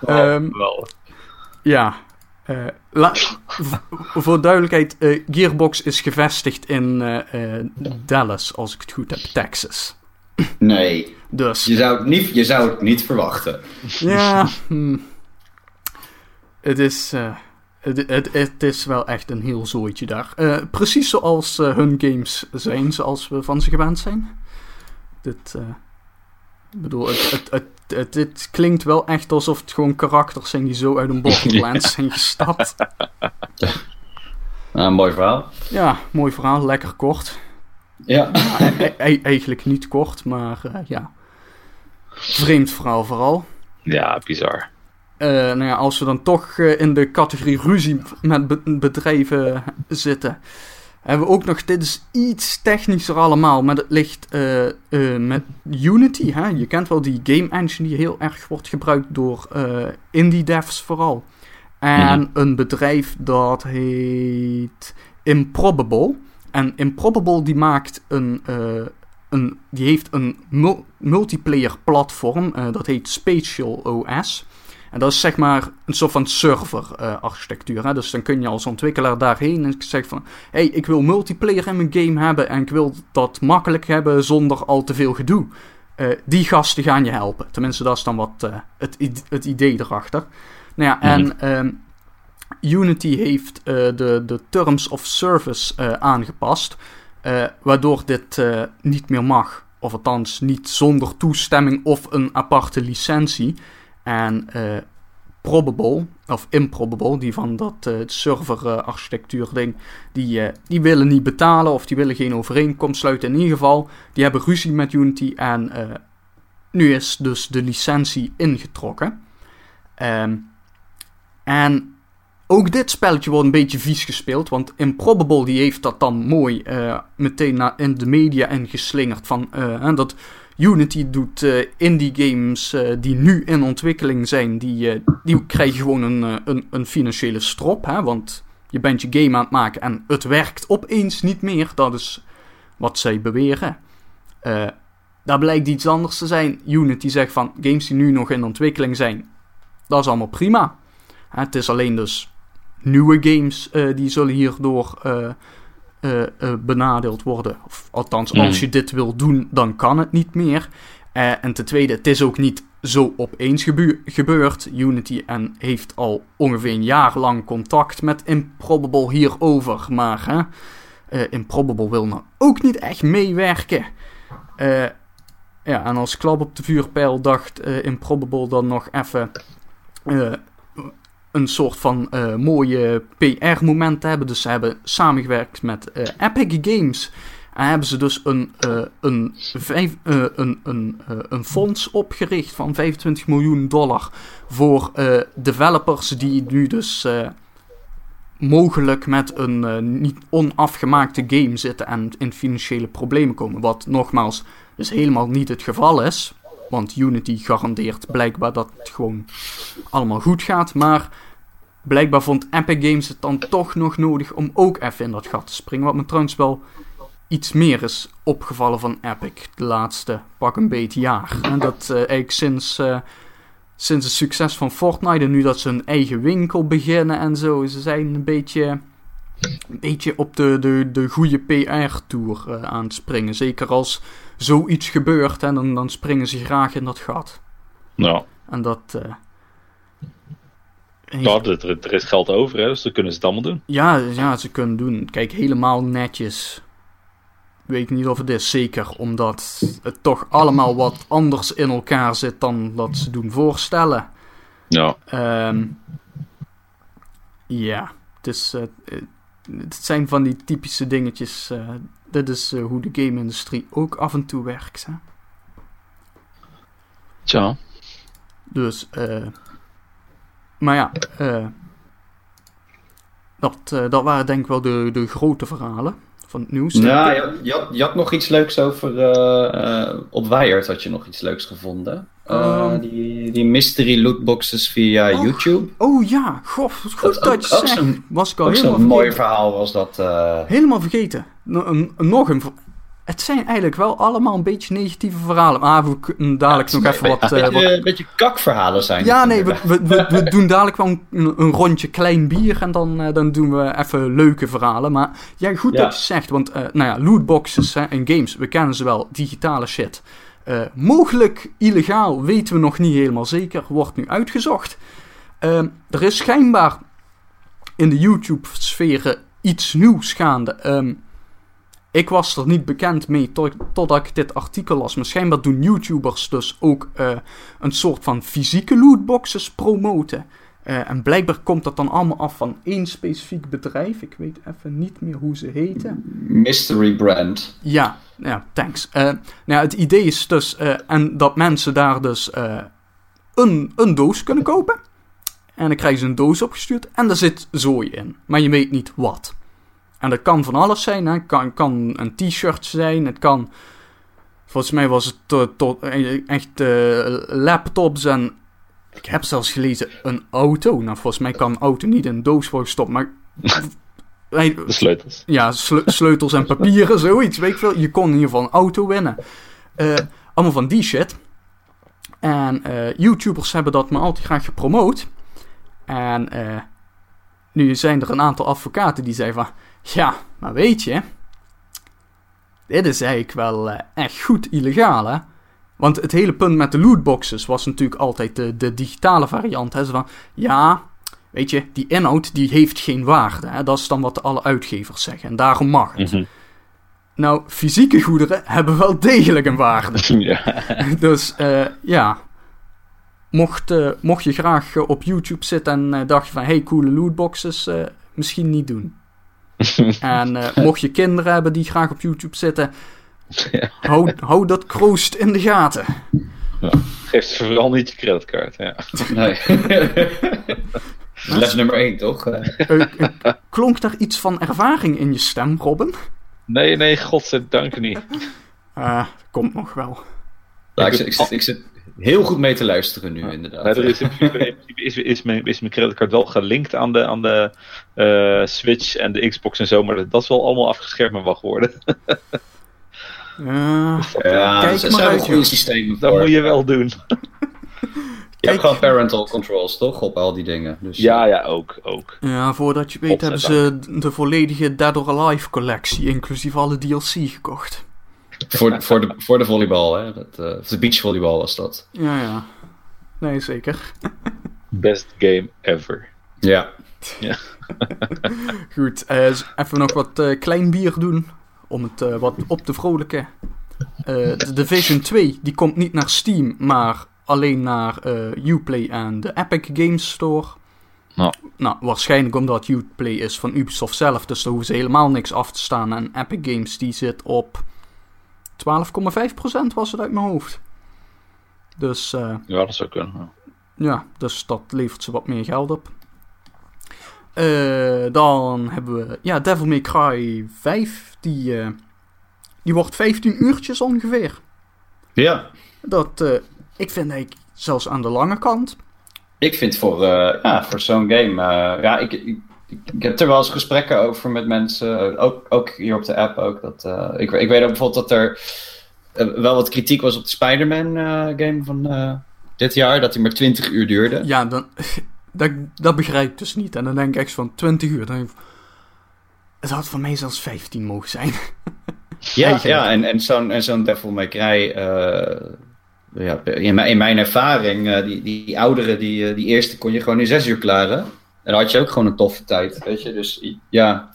Ehm, Wel. Ja. eh, voor duidelijkheid, eh, Gearbox is gevestigd in eh, eh, Dallas, als ik het goed heb, Texas. Nee, Dus, je zou, het niet, je zou het niet verwachten. ja, hmm. het is, eh, het, het, het is wel echt een heel zooitje daar. Eh, precies zoals eh, hun games zijn, zoals we van ze gewend zijn. Dit, eh, Ik bedoel, het, het, het, het, het klinkt wel echt alsof het gewoon karakters zijn die zo uit een Borderlands zijn gestapt. Nou, mooi verhaal. Ja, mooi verhaal, lekker kort. Ja. Ja, e- e- eigenlijk niet kort, maar ja. Vreemd verhaal vooral. Ja, bizar. Eh, nou ja, als we dan toch eh, in de categorie ruzie met be- bedrijven zitten, hebben we ook nog, dit is iets technischer allemaal, maar het ligt eh, met Unity. Hè? Je kent wel die game engine die heel erg wordt gebruikt door indie devs vooral. En Mhm. een bedrijf dat heet Improbable. En Improbable die maakt een, een die heeft een mul- multiplayer platform, dat heet Spatial OS. En dat is zeg maar een soort van server-architectuur. dus dan kun je als ontwikkelaar daarheen en zeggen van... Hé, hey, ik wil multiplayer in mijn game hebben en ik wil dat makkelijk hebben zonder al te veel gedoe. Eh, die gasten gaan je helpen. Tenminste, dat is dan wat eh, het, het idee erachter. Nou ja, en ehm, Unity heeft eh, de, de Terms of Service aangepast... waardoor dit niet meer mag. Of althans, niet zonder toestemming of een aparte licentie... En eh, Probable, of Improbable, die van dat eh server-architectuur ding, die, eh, die willen niet betalen of die willen geen overeenkomst sluiten. In ieder geval, die hebben ruzie met Unity en eh, nu is dus de licentie ingetrokken. Ehm, en ook dit spelletje wordt een beetje vies gespeeld, want Improbable die heeft dat dan mooi eh, meteen na, in de media ingeslingerd van eh, dat Unity doet eh, indie games eh, die nu in ontwikkeling zijn, die, eh, die krijgen gewoon een, een, een financiële strop. Hè? Want je bent je game aan het maken en het werkt opeens niet meer. Dat is wat zij beweren. Daar blijkt iets anders te zijn. Unity zegt van games die nu nog in ontwikkeling zijn, dat is allemaal prima. Het is alleen dus nieuwe games die zullen hierdoor eh, eh, benadeeld worden. Of althans, Mm. als je dit wil doen, dan kan het niet meer. Eh, en ten tweede, het is ook niet zo opeens gebeurd. Unity en heeft al ongeveer een jaar lang contact met Improbable hierover. Maar hè, Improbable wil nou ook niet echt meewerken. Ja, en als klap op de vuurpijl dacht Improbable dan nog even een soort van eh, mooie PR-moment hebben. Dus ze hebben samengewerkt met eh, Epic Games. En hebben ze dus een, eh, een, vijf, een, een, een fonds opgericht van 25 miljoen dollar voor developers die nu dus mogelijk met een niet onafgemaakte game zitten en in financiële problemen komen. Wat nogmaals dus helemaal niet het geval is. Want Unity garandeert blijkbaar dat het gewoon allemaal goed gaat. Maar blijkbaar vond Epic Games het dan toch nog nodig om ook even in dat gat te springen. Wat me trouwens wel iets meer is opgevallen van Epic de laatste pak een beetje jaar. En dat eh, eigenlijk sinds, eh, sinds het succes van Fortnite en nu dat ze een eigen winkel beginnen en zo. Ze zijn een beetje, een beetje op de, de, de goede PR-tour eh, aan het springen. Zeker als zoiets gebeurt, hè, dan, dan springen ze graag in dat gat. Nou, En dat... ja, er, er is geld over, hè, dus dan kunnen ze het allemaal doen. Ja, ja, ze kunnen doen. Kijk, helemaal netjes. Weet ik niet of het is, zeker omdat het toch allemaal wat anders in elkaar zit dan dat ze doen voorstellen. Ja, Ehm, ja, het, is, eh, eh, het zijn van die typische dingetjes. eh, dit is eh, hoe de game-industrie ook af en toe werkt. Hè? tja. Dus, eh. Maar ja, eh. Dat, eh, dat waren denk ik wel de, de grote verhalen van het nieuws. Ja, je, had- je, had, je had nog iets leuks over. eh, op Wired had je nog iets leuks gevonden. Ehm. die, die mystery lootboxes via Oh, YouTube. Oh ja, goh, goed Dat dat, je zegt. Was ik al Ook helemaal zo'n mooi verhaal was dat. Helemaal vergeten. Nog een, nog een... Het zijn eigenlijk wel allemaal een beetje negatieve verhalen. Maar we kunnen dadelijk ja, nog even is wat... Een eh, beetje, wat een beetje kakverhalen zijn. ja, nee, we, we, we, we doen dadelijk wel een, een rondje klein bier en dan, eh, dan doen we even leuke verhalen. Maar ja, goed Ja. dat je zegt, want eh, nou ja, lootboxes hè, en games, we kennen ze wel, digitale shit. Eh, mogelijk illegaal, weten we nog niet helemaal zeker, wordt nu uitgezocht. Ehm, er is schijnbaar in de YouTube-sferen iets nieuws gaande. Ehm, ik was er niet bekend mee tot, totdat ik dit artikel las. Maar schijnbaar doen YouTubers dus ook eh, een soort van fysieke lootboxes promoten. Eh, en blijkbaar komt dat dan allemaal af van één specifiek bedrijf. Ik weet even niet meer hoe ze heten. Mystery Brand. Ja, ja thanks. Uh, nou ja, het idee is dus en dat mensen daar dus een, een doos kunnen kopen. En dan krijgen ze een doos opgestuurd en daar zit zooi in. Maar je weet niet wat. En dat kan van alles zijn. Het kan, kan een t-shirt zijn. Het kan. Volgens mij was het tot, tot echt uh, laptops en. Ik heb zelfs gelezen een auto. Nou, volgens mij kan een auto niet in een doos worden gestopt. Maar. De sleutels. Ja, sleutels en papieren, zoiets. Weet ik veel. Je kon in ieder geval een auto winnen. Uh, allemaal van die shit. En uh, YouTubers hebben dat me altijd graag gepromoot. En nu zijn er een aantal advocaten die zeiden van... Ja, maar weet je... Dit is eigenlijk wel uh, echt goed illegaal, hè? Want het hele punt met de lootboxes was natuurlijk altijd de, de digitale variant. Hè? Zo van, ja, weet je, die inhoud die heeft geen waarde. Hè? Dat is dan wat alle uitgevers zeggen. En daarom mag het. Mm -hmm. Nou, fysieke goederen hebben wel degelijk een waarde. Ja. Dus uh, ja, mocht, uh, mocht je graag op YouTube zitten en dacht je van... hey, coole lootboxes, misschien niet doen. en mocht je kinderen hebben die graag op YouTube zitten... Ja. Hou, hou dat kroost in de gaten. Ja, geef ze vooral niet je creditcard, ja. Nee. Les nummer 1, toch? klonk daar iets van ervaring in je stem, Robin? Nee, nee, godzijdank niet. Uh, komt nog wel. Ja, ik, ik, zit, ik, zit, heel goed mee te luisteren nu, inderdaad. Ja, er is in principe, is, is, mijn, is mijn creditcard wel gelinkt aan de, aan de uh, Switch en de Xbox en zo, maar dat, dat is wel allemaal afgeschermd maar wacht worden. ja, ja, kijk dat maar uit, systemen Dat moet je wel doen. Je hebt gewoon parental controls, toch? Op al die dingen. Dus, ja, ja, ook, ook. Ja, voordat je weet hebben ze de volledige Dead or Alive collectie, inclusief alle DLC, gekocht. Voor, voor, de, voor de volleybal, hè? Dat, uh, de beachvolleybal was dat. Ja, ja. Nee, zeker. Best game ever. Ja. ja. Goed, uh, even nog wat uh, klein bier doen. Om het wat op te vrolijken. de Division 2, die komt niet naar Steam, maar alleen naar Uplay en de Epic Games Store. Nou. nou, waarschijnlijk omdat Uplay is van Ubisoft zelf, dus daar hoeven ze helemaal niks af te staan. En Epic Games die zit op 12,5% was het uit mijn hoofd. Dus, uh, ja, dat zou kunnen. Ja. ja, dus dat levert ze wat meer geld op. Uh, dan hebben we ja, Devil May Cry 5. Die, uh, die wordt 15 uurtjes ongeveer. Ja. Dat, ik vind eigenlijk zelfs aan de lange kant. Ik vind voor, ja, voor zo'n game. ja, ik, ik, ik, heb er wel eens gesprekken over met mensen. Ook, ook hier op de app. Ook, dat, ik, ik weet ook bijvoorbeeld dat er wel wat kritiek was op de Spider-Man game van dit jaar. Dat hij maar 20 uur duurde. Ja, dan, dat, dat begrijp ik dus niet. En dan denk ik echt van 20 uur. Dan, het had voor mij zelfs 15 mogen zijn. ja, ja, en, en zo'n en zo'n Devil May Cry... Uh, ja, in, mijn, in mijn ervaring, uh, die, die ouderen, die, die eerste kon je gewoon in 6 uur klaren. En dan had je ook gewoon een toffe tijd, weet je. Dus ja...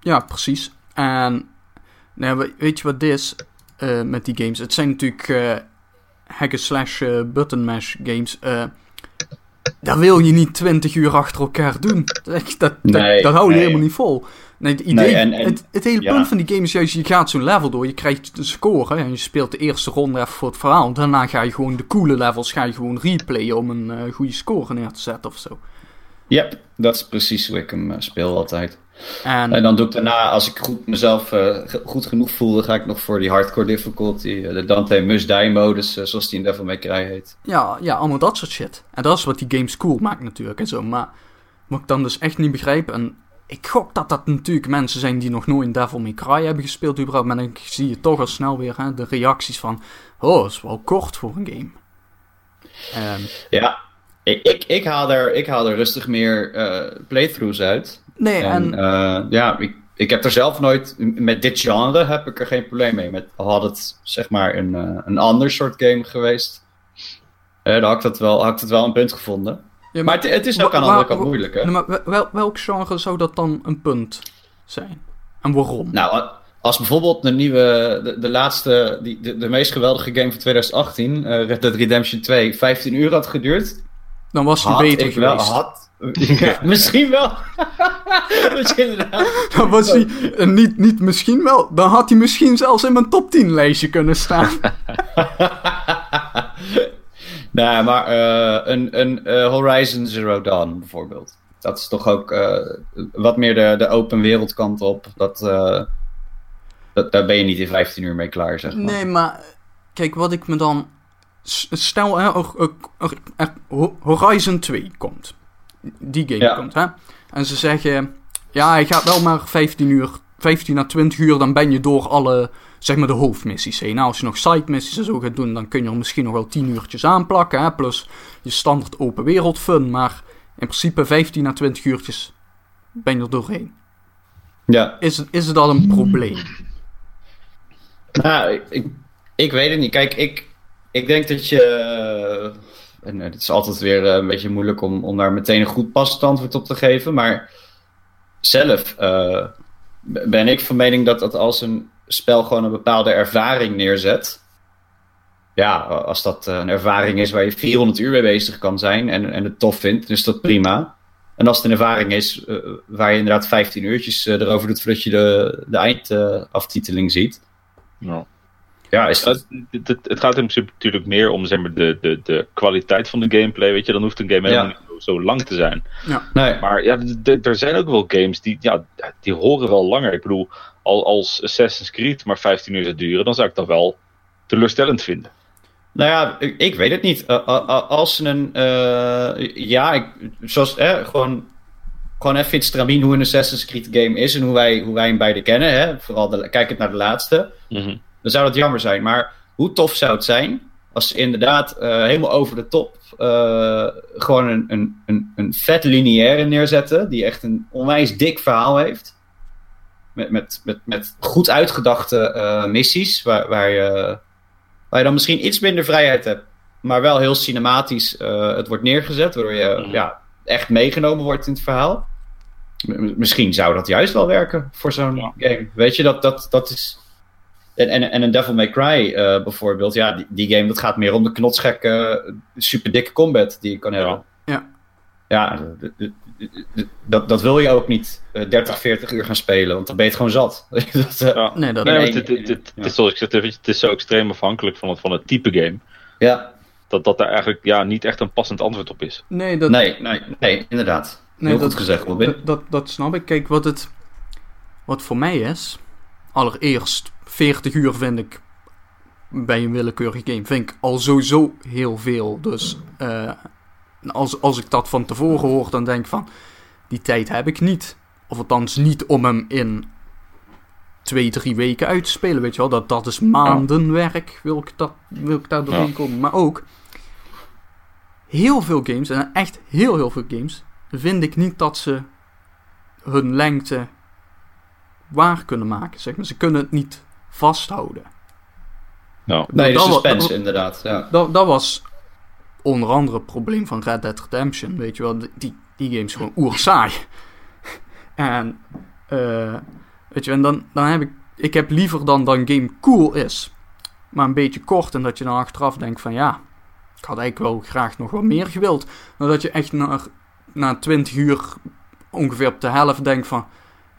Ja, precies. En nou, weet je wat dit is uh, met die games? Het zijn natuurlijk uh, hack-slash button mash games dat wil je niet 20 uur achter elkaar doen. Dat, dat, nee, dat hou je nee. helemaal niet vol. Nee, het, idee, Nee, en- en- het, het hele ja. punt van die game is juist, je gaat zo'n level door, je krijgt de score en je speelt de eerste ronde even voor het verhaal. Daarna ga je gewoon de coole levels ga je gewoon replayen om een eh, goede score neer te zetten of zo. Yep, dat is precies hoe ik hem eh, speel altijd. En, En dan doe ik daarna, als ik goed, mezelf eh, goed genoeg voel, dan ga ik nog voor die hardcore difficulty, eh, de Dante Must Die modus, zoals die in Devil May Cry heet. ja, ja, allemaal dat soort shit. En dat is wat die games cool maakt natuurlijk en zo. Maar wat ik dan dus echt niet begrijp, en ik gok dat dat natuurlijk mensen zijn die nog nooit Devil May Cry hebben gespeeld überhaupt. Maar dan zie je toch al snel weer hè, de reacties van, oh, dat is wel kort voor een game. En, Ja, ik, ik, ik, haal, er, ik haal er rustig meer eh, playthroughs uit. nee, En, en, eh, ja, ik, ik heb er zelf nooit, met dit genre heb ik er geen probleem mee. Met, had het zeg maar een, eh, een ander soort game geweest, dan had ik, dat wel, had ik het wel een punt gevonden. ja, Maar het, het is ook aan de andere kant moeilijk, hè? Maar wel- wel, welk genre zou dat dan een punt zijn? En waarom? Nou, als bijvoorbeeld de nieuwe, de, de laatste, die, de, de meest geweldige game van 2018, eh, Red Dead Redemption 2, 15 uur had geduurd. Dan was hij Had beter ik wel, geweest. had, ja, misschien wel. misschien inderdaad. Dan was hij eh, niet, niet misschien wel. Dan had hij misschien zelfs in mijn top 10 lijstje kunnen staan. nee, maar eh, een, een eh, Horizon Zero Dawn bijvoorbeeld. Dat is toch ook eh, wat meer de, de open wereldkant op. Dat, eh, dat, daar ben je niet in 15 uur mee klaar, zeg maar. Nee, maar kijk, wat ik me dan. Stel, hè, Ho- Horizon 2 komt. Die game Ja. komt, hè. En ze zeggen. Ja, hij gaat wel maar 15 uur. 15 à 20 uur, dan ben je door alle. Zeg maar de hoofdmissies heen. Nou, als je nog side missies en zo gaat doen, dan kun je er misschien nog wel 10 uurtjes aanplakken. Hè, plus je standaard open wereld fun. Maar in principe 15 à 20 uurtjes ben je er doorheen. Ja. Is, is dat een probleem? Nou, ik, ik weet het niet. Kijk, ik, ik denk dat je. eh, En het is altijd weer eh, een beetje moeilijk om, om daar meteen een goed passend antwoord op te geven. Maar zelf eh, ben ik van mening dat, als een spel gewoon een bepaalde ervaring neerzet. Ja, als dat eh, een ervaring is waar je 400 uur mee bezig kan zijn en, en het tof vindt, is dat prima. En als het een ervaring is eh, waar je inderdaad 15 uurtjes eh, erover doet voordat je de, de eindaftiteling ziet. Ja. Ja, is dat... Het, het, gaat in principe natuurlijk meer om zeg maar, de, de, de kwaliteit van de gameplay. Weet je, dan hoeft een game helemaal Ja. niet zo, lang te zijn. Nee. Maar ja, er zijn ook wel games die, ja, die horen wel langer. Ik bedoel, al als Assassin's Creed maar 15 uur zou duren, dan zou ik dat wel teleurstellend vinden. Nou ja, ik, ik weet het niet. Als een. eh, ja, ik, zoals. Eh, gewoon. Gewoon even stramien hoe een Assassin's Creed game is en hoe wij, hoe wij hem beide kennen. Hè? Vooral de, kijkend naar de laatste. Mhm. Dan zou dat jammer zijn. Maar hoe tof zou het zijn als ze inderdaad eh, helemaal over de top. eh, gewoon een, een, een, een vet lineaire neerzetten. Die echt een onwijs dik verhaal heeft. Met, met, met, met goed uitgedachte eh, missies. Waar, waar, je, waar je dan misschien iets minder vrijheid hebt. Maar wel heel cinematisch het wordt neergezet. Waardoor je Mhm. ja, echt meegenomen wordt in het verhaal. M- misschien zou dat juist wel werken voor zo'n Ja. game. Weet je, dat, dat, dat is. En, en, en een Devil May Cry eh, bijvoorbeeld, ja, die, die game dat gaat meer om de knotsgekke, super dikke combat die je kan hebben. Ja. Ja, dat, dat wil je ook niet eh, 30, 40 uur gaan spelen, want dan ben je het gewoon zat. dat, eh, Ja. Nee, dat Nee, het, het, het, ja. het is zoals ik zeg, het is zo extreem afhankelijk van het, van het type game. ja, Dat, dat daar eigenlijk ja, niet echt een passend antwoord op is. Nee, dat, nee, nee, nee, inderdaad. Nee, Heel dat- goed gezegd, Robin. Dat, dat, dat snap ik. Kijk, wat het. Wat voor mij is. Allereerst, 40 uur vind ik. Bij een willekeurige game. Vind ik al sowieso heel veel. Dus. eh, als, als ik dat van tevoren hoor, dan denk ik van. Die tijd heb ik niet. Of althans, niet om hem in. Twee, drie weken uit te spelen. Weet je wel, dat, dat is maandenwerk. Wil ik, dat, wil ik daar doorheen Ja. komen. Maar ook. Heel veel games, en echt heel, heel veel games. Vind ik niet dat ze hun lengte waar kunnen maken. Zeg maar. Ze kunnen het niet vasthouden. Nou, Nee, de dat suspense inderdaad. Ja. Dat, dat was onder andere het probleem van Red Dead Redemption. Weet je wel, die, die, game is gewoon oerzaai. en, eh, weet je, en dan, dan heb ik, ik heb liever dan dat een game cool is, maar een beetje kort. En dat je dan achteraf denkt van ja, ik had eigenlijk wel graag nog wat meer gewild. Maar dat je echt na, na 20 uur ongeveer op de helft denkt van,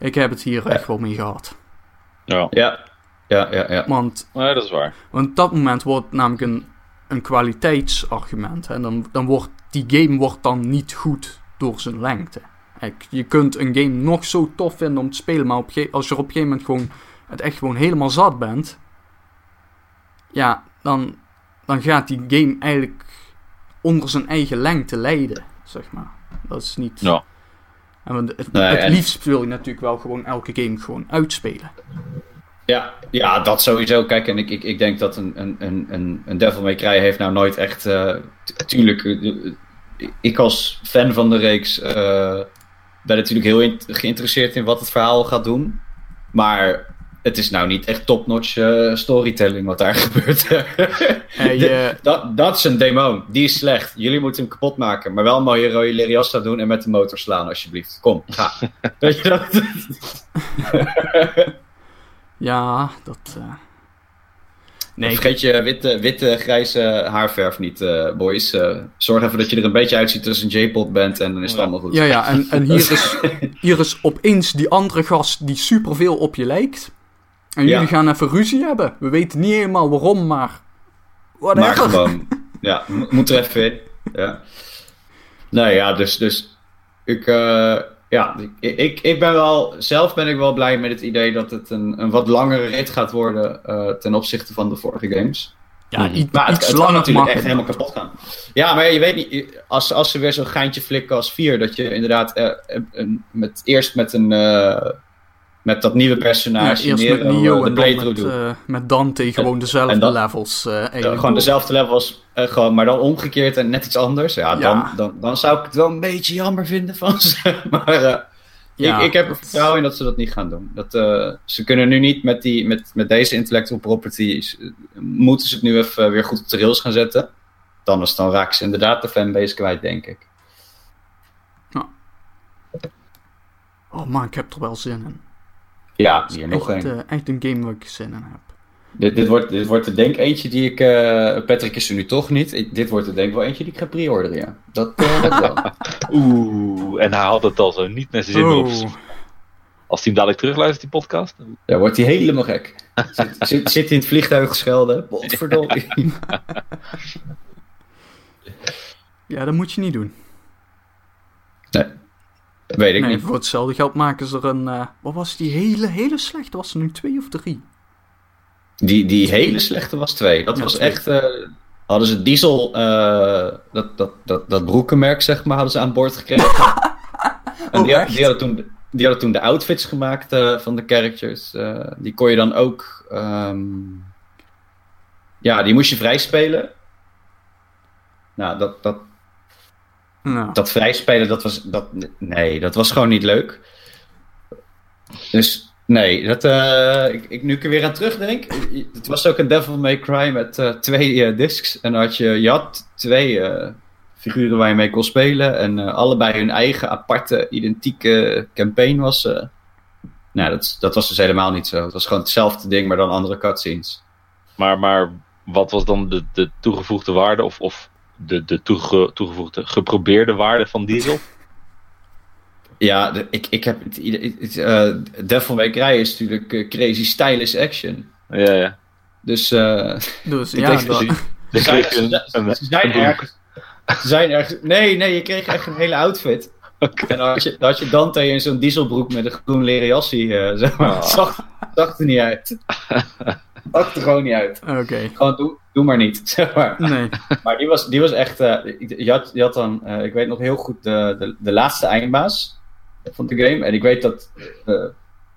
ik heb het hier echt wel mee gehad. ja. Ja. Ja, ja, ja. Want Nou, dat is waar. want op dat moment wordt namelijk een, een kwaliteitsargument. En dan, dan wordt die game wordt dan niet goed door zijn lengte. Kijk, je kunt een game nog zo tof vinden om te spelen, maar op als je er op een gegeven moment gewoon het echt gewoon helemaal zat bent, ja, dan, dan gaat die game eigenlijk onder zijn eigen lengte lijden, zeg maar. Dat is niet. Ja. En het, Nee, het en- liefst wil je natuurlijk wel gewoon elke game gewoon uitspelen. Ja, ja, dat sowieso. Kijk, en ik, ik, ik denk dat een, een, een, een, Devil May Cry heeft nou nooit echt... eh, tuurlijk, eh, eh, ik als fan van de reeks ben natuurlijk heel geïnteresseerd in wat het verhaal gaat doen. Maar het is nou niet echt top-notch eh, storytelling wat daar gebeurt. Je- dat, dat is een demon. Die is slecht. Jullie moeten hem kapot maken. Maar wel een mooie rode Leriasta doen en met de motor slaan alsjeblieft. Kom, ga. Weet je dat? Ja, dat... eh, Nee, Vergeet je witte, witte grijze haarverf niet, eh, boys. Eh, zorg even dat je er een beetje uitziet als een J-pop bent en dan is het Ja. allemaal goed. Ja, ja, en, en hier, is, hier is opeens die andere gast die superveel op je lijkt. En jullie Ja. gaan even ruzie hebben. We weten niet helemaal waarom, maar... Maar Whatever. gewoon, ja, mo- moet er even in. Ja. Nou ja, dus, dus ik, eh, ja, ik, ik, ik ben wel, zelf ben ik wel blij met het idee dat het een, een wat langere rit gaat worden eh, ten opzichte van de vorige games. Ja, i- Maar het, iets het kan langer natuurlijk mag echt helemaal kapot gaan. Ja, maar je weet niet, als, als ze weer zo'n geintje flikken als 4, dat je inderdaad eh, met, eerst met een, eh, met dat nieuwe Ja, personage, eerst met Neo eh, en dan playthrough met, eh, met Dante gewoon dezelfde en dan- levels. eh, Ja, eigenlijk gewoon dezelfde levels, eh, gewoon, maar dan omgekeerd en net iets anders. Ja, Ja. Dan, dan, dan zou ik het wel een beetje jammer vinden van ze. Maar eh, Ja, ik, ik heb er vertrouwen in dat ze dat niet gaan doen. Dat, eh, ze kunnen nu niet met, die, met, met deze intellectual properties, eh, moeten ze het nu even weer goed op de rails gaan zetten. Anders dan raken ze inderdaad de fanbase kwijt, denk ik. Oh man, ik heb er wel zin in. Ja, hier nog echt, een. eh, echt een game waar ik zin in heb. Dit, dit, wordt, dit wordt er denk eentje die ik... eh, Patrick is er nu toch niet. Ik- dit wordt er denk ik wel eentje die ik ga pre-orderen, ja. Dat, eh, dat wel. Oeh, en hij had het al zo niet naar zijn zin op. Als hij hem dadelijk terugluistert, die podcast. Daar wordt hij helemaal gek. Zit, zit, zit in het vliegtuig geschelden. Potverdorie. ja, dat moet je niet doen. Nee, weet ik Nee, niet. voor hetzelfde geld maken ze er een... eh, wat was die hele, hele slechte? Was er nu twee of drie? Die, die hele slechte was twee. Dat Ja, was twee. echt... eh, hadden ze Diesel, eh, dat, dat, dat, dat broekenmerk zeg maar, hadden ze aan boord gekregen. en Oh, die, echt? die, hadden toen, die hadden toen de outfits gemaakt van de characters. Die kon je dan ook... ehm, ja, die moest je vrij spelen. Nou, dat, dat, Nou, dat vrijspelen, dat was. Dat, nee, dat was gewoon niet leuk. Dus nee, dat, eh, ik, ik, nu ik er weer aan terugdenk. Het was ook een Devil May Cry met eh, twee eh, discs. En dan had je, je had twee eh, figuren waar je mee kon spelen. En eh, allebei hun eigen aparte, identieke campaign was. eh nou, dat, dat was dus helemaal niet zo. Het was gewoon hetzelfde ding, maar dan andere cutscenes. Maar, maar wat was dan de, de toegevoegde waarde of, of de, de toege, toegevoegde geprobeerde waarde van Diesel? Ja, de- ik, ik heb het, idee- het, eh, Devil May Cry is natuurlijk eh, crazy stylish action. Ja, ja. Dus eh, dus ik ja, denk dat- ze zijn, ze- ze. Nee, nee, je kreeg echt een hele outfit. Oké. En dan had je, dan had je Dante in zo'n dieselbroek met een groen leren jasje. eh, zeg maar. Het zag, zag er niet uit. zag er gewoon niet uit. Oké. Gewoon doe, doe maar niet. Zeg maar. Nee. Maar die was, die was echt. eh, je, had, je had dan. eh, ik weet nog heel goed de, de, de laatste eindbaas van de game. En ik weet dat. eh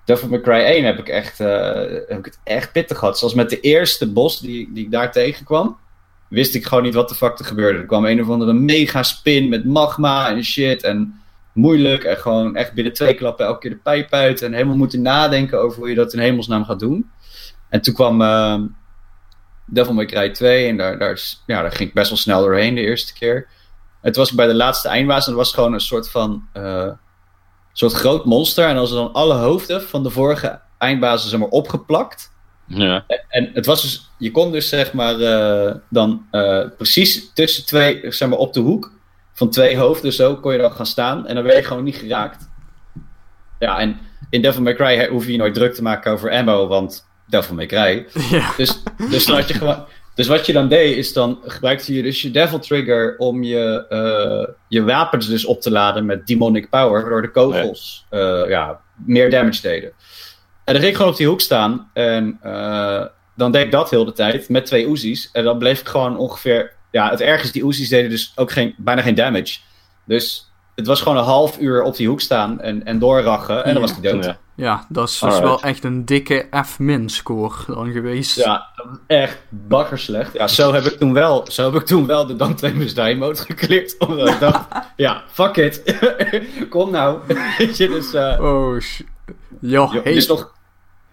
Devil May Cry 1 heb ik, echt, heb ik het echt pittig gehad. Zoals met de eerste bos die, die ik daar tegenkwam. Wist ik gewoon niet wat de fuck er gebeurde. Er kwam een of andere mega spin met magma en shit. En moeilijk. En gewoon echt binnen twee klappen elke keer de pijp uit. En helemaal moeten nadenken over hoe je dat in hemelsnaam gaat doen. En toen kwam. Devil May Cry 2. En daar, daar, is- ja, daar ging ik best wel snel doorheen de eerste keer. Toen was bij de laatste eindbaas. En dat was gewoon een soort van... eh, soort groot monster. En als er dan alle hoofden van de vorige eindbazen zeg maar, opgeplakt. Ja. En het was dus... Je kon dus zeg maar... eh, dan eh, precies tussen twee... Zeg maar op de hoek van twee hoofden zo kon je dan gaan staan. En dan werd je gewoon niet geraakt. Ja, en in Devil May Cry hoef je je nooit druk te maken over ammo. Want Devil May Cry... Ja. Dus, dus, dan had je gewoon, dus wat je dan deed, is dan gebruikte je dus je Devil Trigger om je, eh, je wapens dus op te laden met Demonic Power, waardoor de kogels eh, ja, meer damage deden. En dan ging ik gewoon op die hoek staan en eh, dan deed ik dat heel de tijd met twee Uzi's. En dan bleef ik gewoon ongeveer, ja, het ergste, die Uzi's deden dus ook geen, bijna geen damage. Dus het was gewoon een half uur op die hoek staan en, en doorrachen en dan was die dood. Ja. Ja, dat is dus Alright. wel echt een dikke F-min score dan geweest. Ja, echt bakkerslecht. Ja, zo heb ik toen wel, zo heb ik toen wel de Dan 2 Must Die mode gekleerd. Omdat ik dacht, ja, fuck it. Kom nou. Weet je, dus... eh Oh, sh... Ja, hey, is nog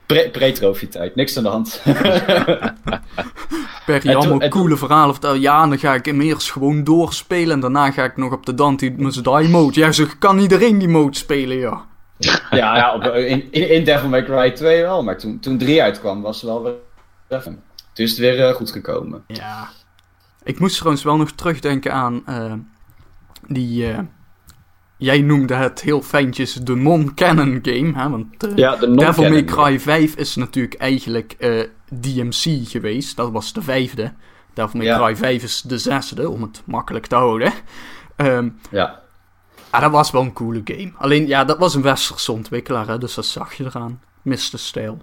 pre- pre-trophy tijd. Niks aan de hand. En toen- coole verhalen vertellen. Ja, en dan ga ik eerst gewoon doorspelen. En daarna ga ik nog op de Dante Must Die mode. Ja, zo kan iedereen die mode spelen, ja. Ja, ja op, in, in, Devil May Cry 2 wel, maar toen, toen 3 uitkwam was het wel weer... Toen is het weer eh, goed gekomen. Ja. Ik moest trouwens wel nog terugdenken aan eh, die... eh, jij noemde het heel fijntjes de non-canon game, hè? Want Ja, de Devil May Cry 5 is natuurlijk eigenlijk DMC geweest. Dat was de vijfde. Devil May Ja. Cry 5 is de zesde, om het makkelijk te houden. Ehm Ja. Ah, dat was wel een coole game. Alleen, ja, dat was een westerse ontwikkelaar, hè, dus dat zag je eraan. Miste stijl.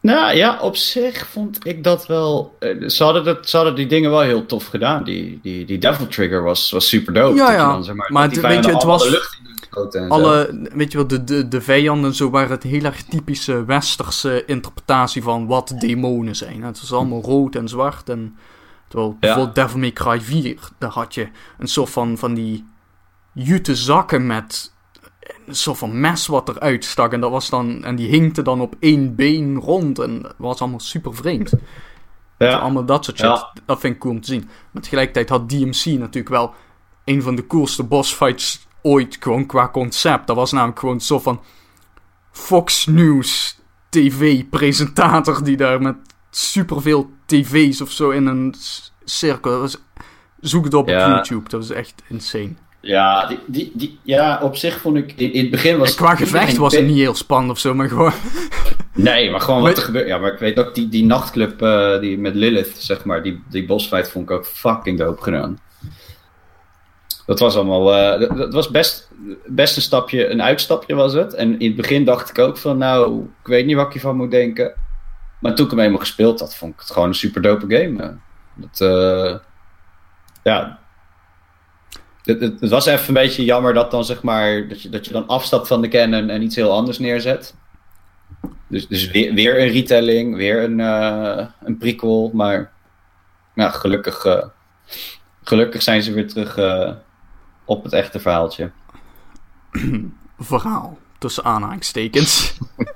Nou ja, op zich vond ik dat wel. eh, ze, hadden dat, ze hadden die dingen wel heel tof gedaan. Die, die, die Devil Trigger was, was super dope. Ja, ja. dan, zeg maar, Maar het- weet je, het was- lucht in zo. Alle, weet je wel, de, de, de vijanden zo waren het heel erg typische westerse interpretatie van wat demonen zijn. Het was allemaal rood en zwart. En, terwijl bijvoorbeeld Devil May Cry 4, daar had je een soort van, van die jute zakken met een soort van mes wat eruit stak. En, dat was dan, en die hinkte dan op één been rond. En dat was allemaal super vreemd. Ja. Allemaal dat soort shit. Ja. Dat vind ik cool om te zien. Maar tegelijkertijd had DMC natuurlijk wel een van de coolste bossfights ooit. Gewoon qua concept. Dat was namelijk gewoon zo van Fox News TV-presentator die daar met superveel tv's of zo in een cirkel. Dat was, zoek het op Ja. op YouTube. Dat was echt insane. Ja, die, die, die, ja, op zich vond ik. In, in het begin was En qua gevecht was het niet heel spannend of zo, maar gewoon. Nee, maar gewoon wat er gebeurt. Ja, maar ik weet ook die, die nachtclub eh, die met Lilith, zeg maar, die, die bossfight vond ik ook fucking dope gedaan. Dat was allemaal. eh, dat, dat was best, best een stapje, een uitstapje was het. En in het begin dacht ik ook van, nou, ik weet niet wat ik hiervan moet denken. Maar toen ik hem eenmaal gespeeld had, vond ik het gewoon een super dope game. Dat, eh, ja. Het, het, het was even een beetje jammer dat dan zeg maar dat je, dat je dan afstapt van de canon en iets heel anders neerzet. Dus, dus weer, weer een retelling, weer een, eh, een prequel. Maar nou, gelukkig, eh, gelukkig zijn ze weer terug eh, op het echte verhaaltje. Verhaal. Tussen aanhalingstekens.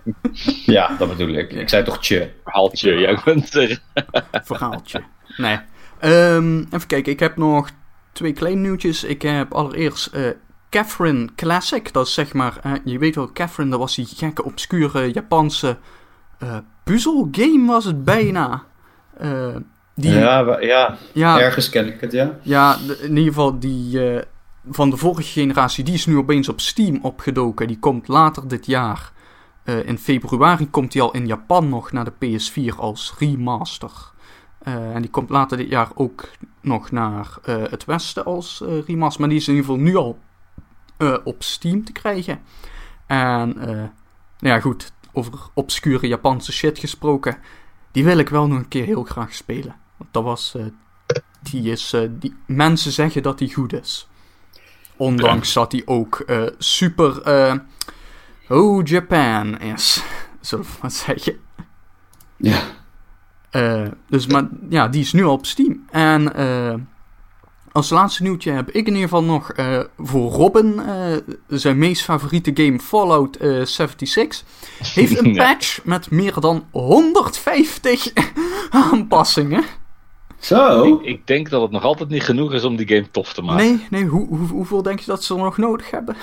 Ja, dat bedoel ik. Ik zei toch tje. Verhaaltje, jij kunt er. verhaaltje. Nee. Ehm, even kijken, ik heb nog twee kleine nieuwtjes. Ik heb allereerst eh Catherine Classic. Dat is zeg maar, eh, je weet wel, Catherine, dat was die gekke, obscure Japanse eh puzzelgame was het bijna. Die, ja, Ja, ja, ja, ergens ken ik het, ja. de- in ieder geval die van de vorige generatie, die is nu opeens op Steam opgedoken. Die komt later dit jaar. In februari komt die al in Japan nog naar de PS4 als remaster. Eh, en die komt later dit jaar ook nog naar eh, het westen als eh, remaster. Maar die is in ieder geval nu al op Steam te krijgen. En nou ja, goed, over obscure Japanse shit gesproken. Die wil ik wel nog een keer heel graag spelen. Want dat was. die is. die, mensen zeggen dat die goed is. Ondanks dat die ook super. oh, Japan is. Zullen we maar zeggen. Ja. Eh, dus, maar ja, die is nu al op Steam. En eh, als laatste nieuwtje heb ik in ieder geval nog eh, voor Robin, eh, zijn meest favoriete game Fallout eh, 76, heeft een Ja. patch met meer dan 150 aanpassingen. Zo. Ik, ik denk dat het nog altijd niet genoeg is om die game tof te maken. Nee, nee, hoe, hoe, hoeveel denk je dat ze er nog nodig hebben?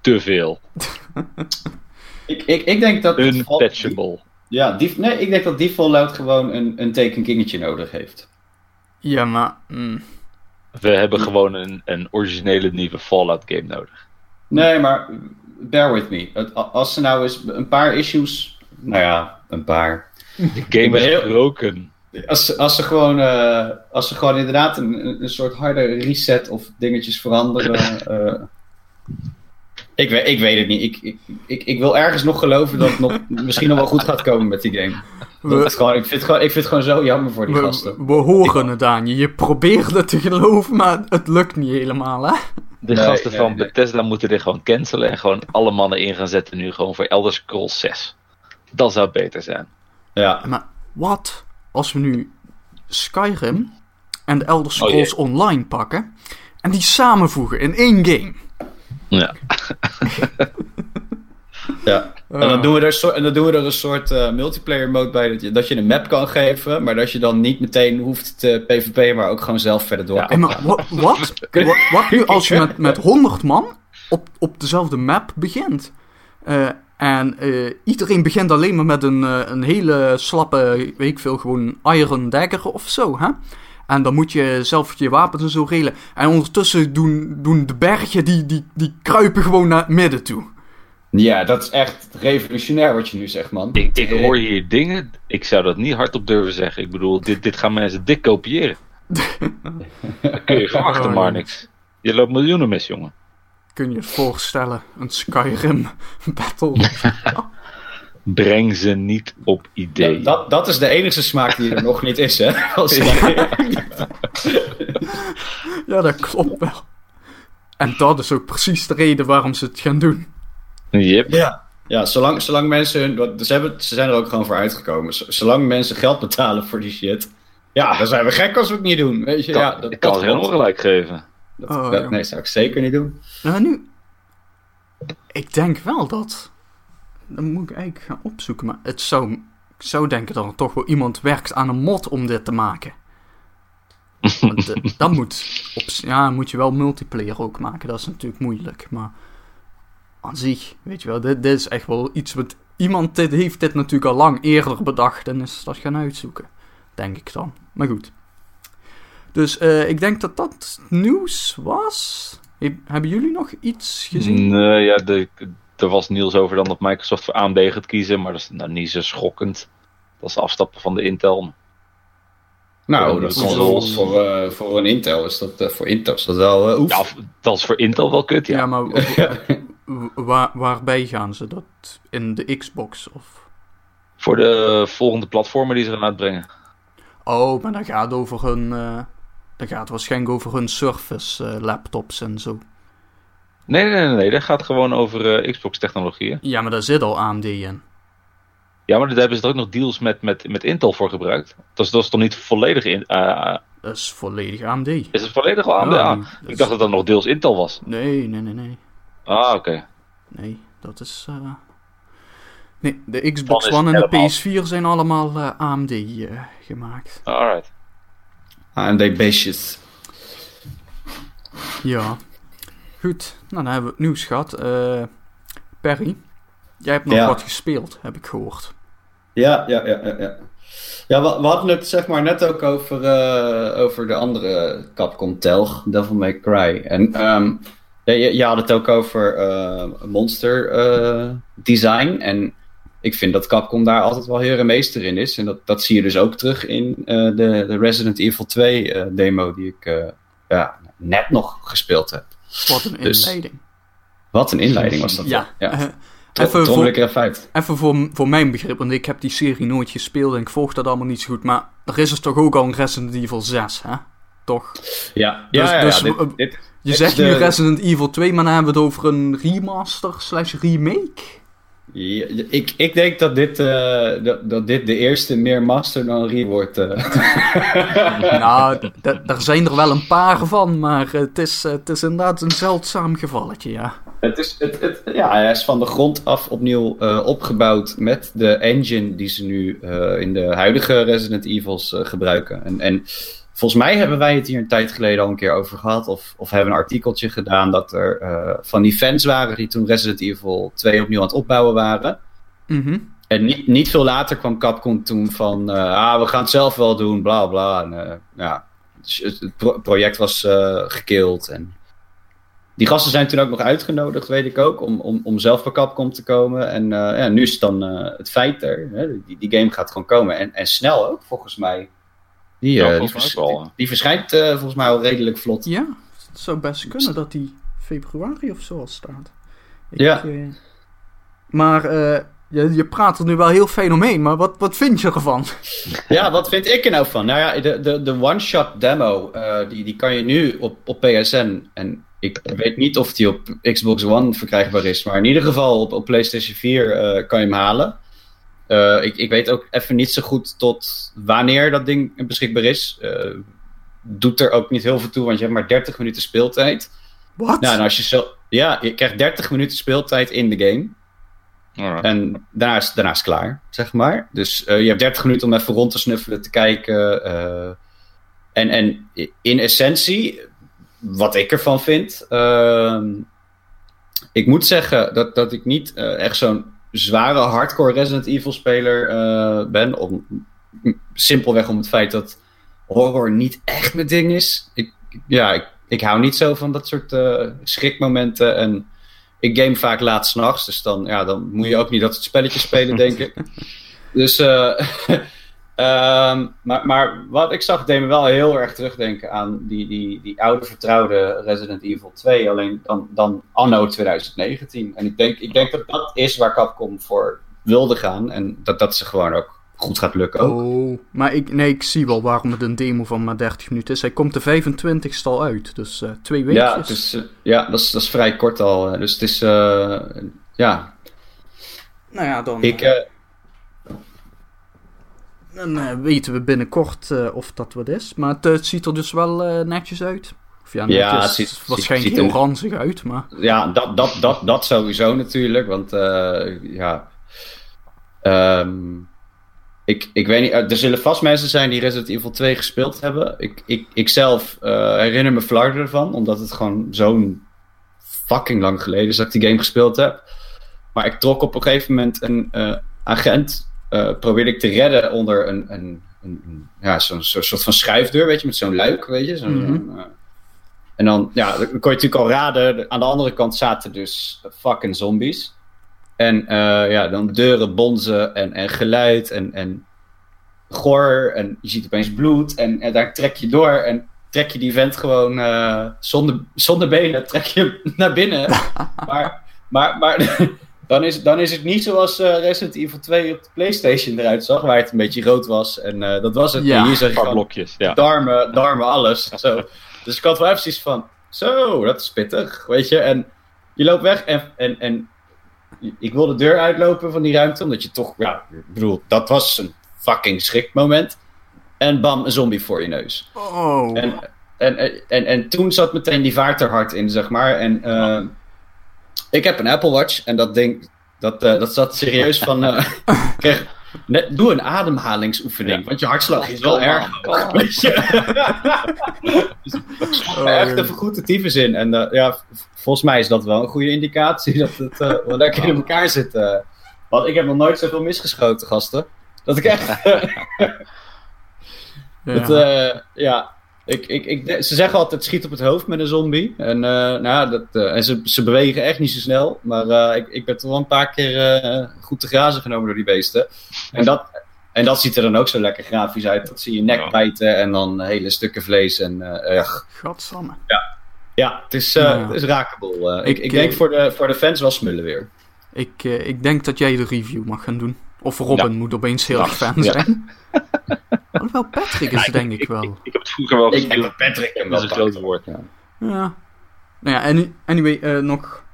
Te veel. Ik, ik, ik denk dat... Unpatchable. Ja, die, nee, ik denk dat die Fallout gewoon een, een Taken Kingetje nodig heeft. Ja, maar... mm, We hebben gewoon een, een originele nieuwe Fallout game nodig. Nee, maar bear with me. Het- Als ze nou eens een paar issues... Nou ja, een paar... De game is heel- broken. Als, ze- als, ze gewoon, eh, als ze gewoon inderdaad een, een- een soort harde reset of dingetjes veranderen. eh, ik, weet, ik weet het niet. Ik, ik, ik, ik wil ergens nog geloven dat het nog, misschien nog wel goed gaat komen met die game. Dat we, is gewoon, ik, vind het gewoon, ik vind het gewoon zo jammer voor die we, gasten. we horen het aan je. Je probeert het te geloven, maar het lukt niet helemaal, hè? De Nee, gasten nee, van nee. Bethesda moeten dit gewoon cancelen en gewoon alle mannen in gaan zetten nu gewoon voor Elder Scrolls 6. Dat zou beter zijn. Ja, Maar wat als we nu Skyrim en de Elder Oh Scrolls Online pakken en die samenvoegen in één game? Ja. ja. En dan doen we er, een soort- en dan doen we er een soort eh, multiplayer mode bij. Dat je, dat je een map kan geven, maar dat je dan niet meteen hoeft te PvP, maar ook gewoon zelf verder door Ja. kan wa- wat? Wat, wat nu als je met, met 100 man op, op dezelfde map begint. Eh, en eh, iedereen begint alleen maar met een, een hele slappe, weet ik veel, gewoon iron dagger of zo, hè? En dan moet je zelf je wapens en zo regelen. En ondertussen doen, doen de bergen, die, die, die kruipen gewoon naar het midden toe. Ja, dat is echt revolutionair wat je nu zegt, man. Ik, ik hoor hier dingen, ik zou dat niet hardop durven zeggen. Ik bedoel, dit, dit gaan mensen dik kopiëren. Kun je verwachten, Oh, maar niks. Je loopt miljoenen mis, jongen. Kun je het voorstellen? Een Skyrim battle. Breng ze niet op idee. Dat, dat, dat is de enige smaak die er nog niet is, hè? Ja, dat klopt wel. En dat is ook precies de reden waarom ze het gaan doen. Yep. Ja. Ja, zolang, zolang mensen hun. Ze, hebben, ze zijn er ook gewoon voor uitgekomen. Zolang mensen geld betalen voor die shit. Ja, dan zijn we gek als we het niet doen. Weet je, Kan- ja, dat, ik kan dat ze helemaal gelijk geven. Dat- Oh, dat- nee, zou ik zeker niet doen. Nou, nu. Ik denk wel dat. Dan moet ik eigenlijk gaan opzoeken. Maar het zou. Ik zou denken dat er toch wel iemand werkt aan een mod om dit te maken. Want eh, dat moet. Op, ja, moet je wel multiplayer ook maken. Dat is natuurlijk moeilijk. Maar. Aan zich, weet je wel. Dit, dit is echt wel iets wat. Iemand dit, heeft dit natuurlijk al lang eerder bedacht. En is dat gaan uitzoeken. Denk ik dan. Maar goed. Dus eh, ik denk dat dat nieuws was. He- hebben jullie nog iets gezien? Nee, ja, de, er was nieuws over dan dat Microsoft voor AMD gaat kiezen, maar dat is nou niet zo schokkend. Dat is afstappen van de Intel. Nou, dat is wel- voor, eh, voor een Intel is dat, eh, voor Intel is dat wel eh, oef. Ja, dat is voor Intel wel kut, Ja, ja. maar waar, waarbij gaan ze dat? In de Xbox of... Voor de volgende platformen die ze gaan uitbrengen. Oh, maar dat gaat over hun... eh dat gaat waarschijnlijk over hun Surface eh, laptops en zo. Nee, nee, nee, nee, dat gaat gewoon over eh, Xbox-technologieën. Ja, maar daar zit al AMD in. Ja, maar daar hebben ze er ook nog deals met, met, met Intel voor gebruikt. Dat is, dat is toch niet volledig in. eh, Dat is volledig AMD. is het volledig al AMD? Ja, Ah, dat ik is- dacht dat dat nog deels Intel was. Nee, nee, nee, nee. Ah, oké. Nee, dat is... eh, Nee, de Xbox One en de helemaal- PS4 zijn allemaal eh, AMD eh, gemaakt. Alright. AMD beestjes. Ja. Goed, nou dan hebben we het nieuws gehad. Eh, Perry, jij hebt nog Ja. wat gespeeld, heb ik gehoord. Ja, ja, ja, ja. Ja, ja we, we hadden het zeg maar net ook over, eh, over de andere Capcom telg, Devil May Cry. En ja, je, je had het ook over eh, monster design. En ik vind dat Capcom daar altijd wel heer en meester in is. En dat, dat zie je dus ook terug in de, de Resident Evil 2 eh, demo die ik ja, net nog gespeeld heb. Wat een Dus- inleiding. Wat een inleiding was dat. Ja, ja. eh, even, voor, even voor, voor mijn begrip, want ik heb die serie nooit gespeeld en ik volg dat allemaal niet zo goed. Maar er is dus toch ook al een Resident Evil 6, hè? Toch? Ja, Dus- ja, ja, dus, ja, dit- eh, dit, Je Dit zegt de- nu Resident Evil 2, maar dan hebben we het over een remaster slash remake? Ja, ik, ik denk dat dit, eh, dat, dat dit de eerste meer master dan re wordt. eh. nou, daar zijn er wel een paar van, maar het is, het is inderdaad een zeldzaam gevalletje, ja. het is, het, het, ja, hij is van de grond af opnieuw eh, opgebouwd met de engine die ze nu in de huidige Resident Evils gebruiken. En, en volgens mij hebben wij het hier een tijd geleden al een keer over gehad. Of, of hebben een artikeltje gedaan dat er eh, van die fans waren die toen Resident Evil 2 opnieuw aan het opbouwen waren. Mhm. En niet, niet veel later kwam Capcom toen van, eh, ah, we gaan het zelf wel doen, bla bla. En, eh, ja, dus het, het pro- project was eh gekild. En die gasten zijn toen ook nog uitgenodigd, weet ik ook, om, om, om zelf bij Capcom te komen. En ja, nu is het dan het feit er. Hè? Die, die game gaat gewoon komen. En, en snel ook, volgens mij. Die, Ja, eh, die, vers- die, die verschijnt eh, volgens mij al redelijk vlot. Ja, het zou best kunnen dat die februari of zo al staat. Ik, Ja. eh, maar eh, je, je praat er nu wel heel fijn omheen, maar wat, wat vind je ervan? Ja, wat vind ik er nou van? Nou ja, de, de, de one-shot demo, eh, die, die kan je nu op, op PSN. En ik weet niet of die op Xbox One verkrijgbaar is. Maar in ieder geval op, op PlayStation 4 eh, kan je hem halen. Eh, ik, ik weet ook even niet zo goed tot wanneer dat ding beschikbaar is. Eh, doet er ook niet heel veel toe, want je hebt maar 30 minuten speeltijd. Wat? Nou, en als je zo... Ja, je krijgt 30 minuten speeltijd in de game. Alright. En daarna is, daarna is het klaar, zeg maar. Dus eh, je hebt 30 minuten om even rond te snuffelen, te kijken. eh, en, en in essentie, wat ik ervan vind. ehm, ik moet zeggen dat, dat ik niet echt zo'n zware hardcore Resident Evil speler eh, ben. Om, simpelweg om het feit dat horror niet echt mijn ding is. Ik, ja, ik, ik hou niet zo van dat soort uh, schrikmomenten. En ik game vaak laat s'nachts. Dus dan, ja, dan moet je ook niet dat het spelletje spelen, denk ik. Dus, um, maar, maar wat ik zag, deed me wel heel erg terugdenken aan die, die, die oude vertrouwde Resident Evil 2. Alleen dan, dan anno 2019. En ik denk, ik denk dat dat is waar Capcom voor wilde gaan. En dat dat ze gewoon ook goed gaat lukken ook. Oh, maar ik, nee, ik zie wel waarom het een demo van maar 30 minuten is. Hij komt de 25ste al uit, dus uh, twee weken. Ja, dus, uh, ja dat, is, dat is vrij kort al. Dus het is, uh, ja... Nou ja, dan... Ik, dan weten we binnenkort of dat wat is. Maar het, het ziet er dus wel netjes uit. Of ja, het ziet, waarschijnlijk ziet, heel ranzig uit, maar... Ja, dat, dat, dat, dat sowieso natuurlijk, want ja... Um, ik, ik weet niet, er zullen vast mensen zijn die Resident Evil 2 gespeeld hebben. Ik, ik, ik zelf uh, herinner me flarden ervan, omdat het gewoon zo'n fucking lang geleden is dat ik die game gespeeld heb. Maar ik trok op een gegeven moment een uh, agent, uh, probeerde ik te redden onder een, een, een ja, zo'n zo soort van schuifdeur, weet je, met zo'n luik, weet je. Zo mm -hmm. en dan, ja, dan kon je natuurlijk al raden, aan de andere kant zaten dus fucking zombies. En uh, ja, dan deuren bonzen en, en geluid en, en gor. En je ziet opeens bloed. En, en daar trek je door. En trek je die vent gewoon zonder, zonder benen. Trek je naar binnen. maar maar, maar dan, is, dan is het niet zoals uh, Resident Evil 2 op de PlayStation eruit zag. Waar het een beetje rood was. En dat was het. Ja, en hier zeg je blokjes. Ja. Darmen, darmen, alles. Zo. Dus ik had wel precies van. Zo, dat is pittig. Weet je. En je loopt weg en. en, en ik wil de deur uitlopen van die ruimte, omdat je toch, ja, ik bedoel, dat was een fucking schrikmoment. En bam, een zombie voor je neus. Oh. En, en, en, en, en toen zat meteen die vaart er hard in, zeg maar. En uh, ik heb een Apple Watch en dat ding, dat, uh, dat zat serieus van, uh, kreeg, net, doe een ademhalingsoefening, ja. want je hartslag is wel erg hoog, weet je. dus oh, echt even goed de tyfus in. En uh, ja, volgens mij is dat wel een goede indicatie dat het uh, wel lekker in elkaar zit. Uh. Want ik heb nog nooit zoveel misgeschoten, gasten. Dat ik echt... ja. Het, ja, ik, ik, ik, ze zeggen altijd schiet op het hoofd met een zombie. En, nou, dat, en ze, ze bewegen echt niet zo snel. Maar ik, ik ben toch wel een paar keer goed te grazen genomen door die beesten. En dat, en dat ziet er dan ook zo lekker grafisch uit. Dat zie je nek bijten en dan hele stukken vlees. En, uh, Godsamme. Ja. Ja, het is, uh, ja. het is raakable. Uh, ik, ik, denk voor de, voor de fans wel smullen weer. Ik, uh, ik denk dat jij de review mag gaan doen. Of Robin ja. moet opeens heel erg fan zijn. Alhoewel Patrick is, ja, denk ik, ik, wel. Ik, ik, heb het vroeger wel gezien. Ik denk dat Patrick hem wel een groot woord. Ja. ja. Nou ja, anyway, nog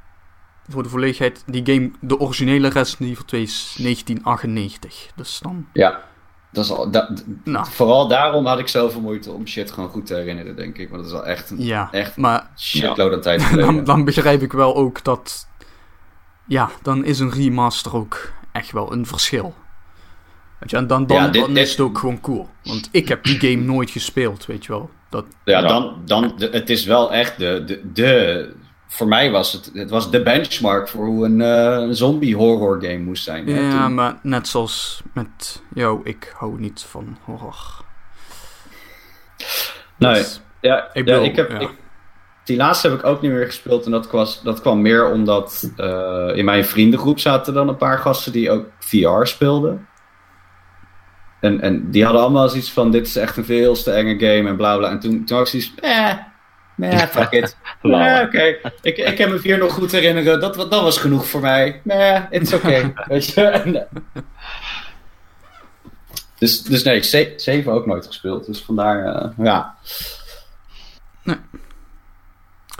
voor de volledigheid. Die game, de originele Resident Evil 2 is 1998. Dus dan... Ja. Dat is al, dat, nou. Vooral daarom had ik zoveel moeite om shit gewoon goed te herinneren, denk ik. Want dat is al echt een ja, echt maar, shitload ja. aan tijd geleden. Dan, dan, begrijp ik wel ook dat... Ja, dan is een remaster ook echt wel een verschil. Weet je, en dan, dan, ja, dit, dan dit, is het ook gewoon cool. Want ik heb die game nooit gespeeld, weet je wel. Dat, ja, dan, dan de, het is wel echt de, de, de... Voor mij was het, het was de benchmark voor hoe een uh, zombie horror game moest zijn. Ja, maar net zoals met jou, ik hou niet van horror. Nee, Dus, ja, ik ja, wil- ik heb, ja. ik, die laatste heb ik ook niet meer gespeeld. En dat, was, dat kwam meer omdat eh, in mijn vriendengroep zaten dan een paar gasten die ook VR speelden. En, en die hadden allemaal zoiets van: dit is echt een veel te enge game en bla bla. En toen, toen had ik zoiets eh, nee, fuck it. Lauw. Nee, oké. Ik, ik heb me vier nog goed herinneren. Dat, dat was genoeg voor mij. Nee, it's okay. Weet je? En, eh, dus, dus nee, ze- zeven ook nooit gespeeld. Dus vandaar, eh, ja. Nee.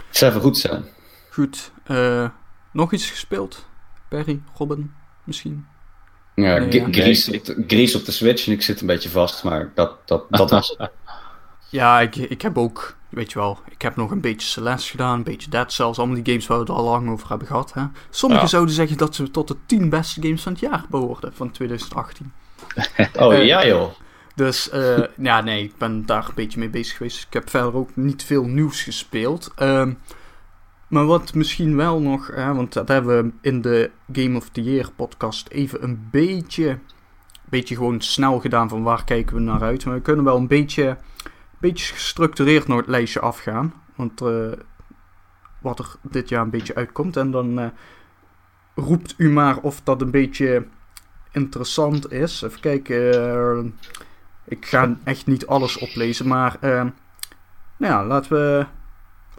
Het zou even goed zijn. Goed, eh, nog iets gespeeld? Perry, Robin, misschien? Ja, Nee, G- ja. Gries, op de, Gries op de Switch en ik zit een beetje vast, maar dat, dat, dat was het. Ja, ik, ik heb ook, weet je wel, ik heb nog een beetje Celeste gedaan, een beetje Dead Cells, allemaal die games waar we het al lang over hebben gehad. Hè? Sommigen Ja. zouden zeggen dat ze tot de 10 beste games van het jaar behoorden van 2018. Oh Eh, ja joh. Dus eh, ja, nee, ik ben daar een beetje mee bezig geweest. Ik heb verder ook niet veel nieuws gespeeld. Ehm, Maar wat misschien wel nog, hè, want dat hebben we in de Game of the Year podcast even een beetje, beetje gewoon snel gedaan van waar kijken we naar uit. Maar we kunnen wel een beetje, beetje gestructureerd naar het lijstje afgaan. Want eh, wat er dit jaar een beetje uitkomt. En dan eh, roept u maar of dat een beetje interessant is. Even kijken. eh, ik ga echt niet alles oplezen, maar nou ja, laten we.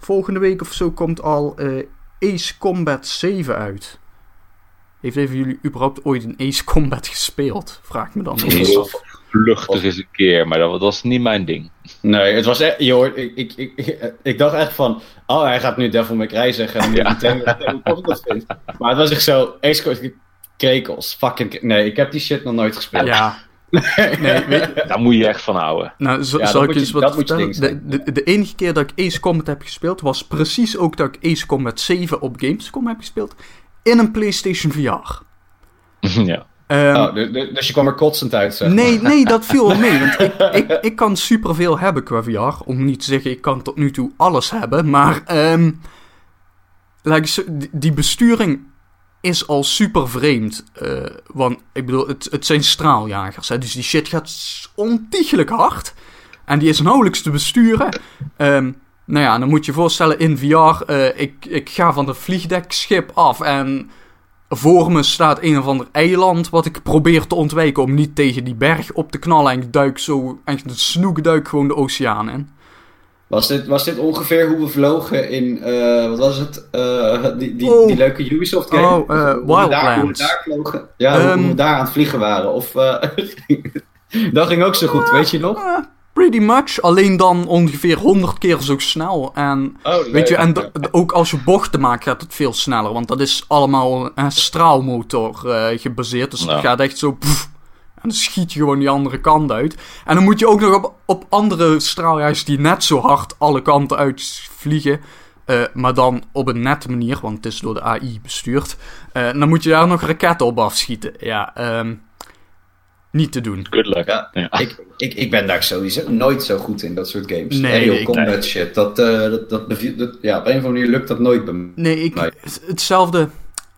Volgende week of zo komt al eh, Ace Combat 7 uit. Heeft even jullie überhaupt ooit een Ace Combat gespeeld? Vraag ik me dan. Nee. Heel Vluchtig eens een keer, maar dat, dat was niet mijn ding. Nee, het was echt, hoort, ik, ik, ik, ik dacht echt van, oh hij gaat nu Devil May Cry zeggen en Ja. Maar het was echt zo, Ace Combat, krekels, fucking, nee, ik heb die shit nog nooit gespeeld. Ja, nee, weet, Daar moet je echt van houden. nou, Ja, zal ik moet eens je- wat dat moet je De, de, de enige keer dat ik Ace Combat heb gespeeld was precies ook dat ik Ace Combat 7 op Gamescom heb gespeeld. In een PlayStation VR. ja. Ehm, Oh, du- du- dus je kwam er kotsend uit, zeg. Nee, nee, dat viel wel mee. Want ik, ik, ik kan superveel hebben qua VR. Om niet te zeggen, ik kan tot nu toe alles hebben. Maar ehm die, die besturing is al super vreemd. eh, want ik bedoel, het, het zijn straaljagers. Hè, dus die shit gaat ontiegelijk hard. En die is nauwelijks te besturen. Ehm nou ja, dan moet je je voorstellen in VR. eh, ik, ik ga van het vliegdekschip af en voor me staat een of ander eiland wat ik probeer te ontwijken om niet tegen die berg op te knallen. En ik duik zo, echt een snoekduik gewoon de oceaan in. Was dit, was dit ongeveer hoe we vlogen in, eh, wat was het, Eh, die, die, Oh. die leuke Ubisoft game? Oh, eh, we daar- Hoe we Wildlands. daar vlogen? Ja, hoe- hoe Ehm. we daar aan het vliegen waren. Of, eh, dat ging ook zo goed, weet je nog? Eh, pretty much, alleen dan ongeveer 100 keer zo snel. En Oh, weet je, en ook als je bochten maakt gaat het veel sneller. Want dat is allemaal een straalmotor eh, gebaseerd. Dus het gaat echt zo... pff, en dan schiet je gewoon die andere kant uit. En dan moet je ook nog op, op andere straaljagers die net zo hard alle kanten uitvliegen. eh, maar dan op een nette manier, want het is door de AI bestuurd. eh, dan moet je daar nog raketten op afschieten. Ja, ehm, niet te doen. Good luck. Ja, Ja. Ik, ik, ik ben daar sowieso nooit zo goed in, dat soort games. Nee, Aerial ik- combat nee. shit, dat, eh, dat, dat, ja, op een of andere manier lukt dat nooit bij me. Nee, ik, hetzelfde.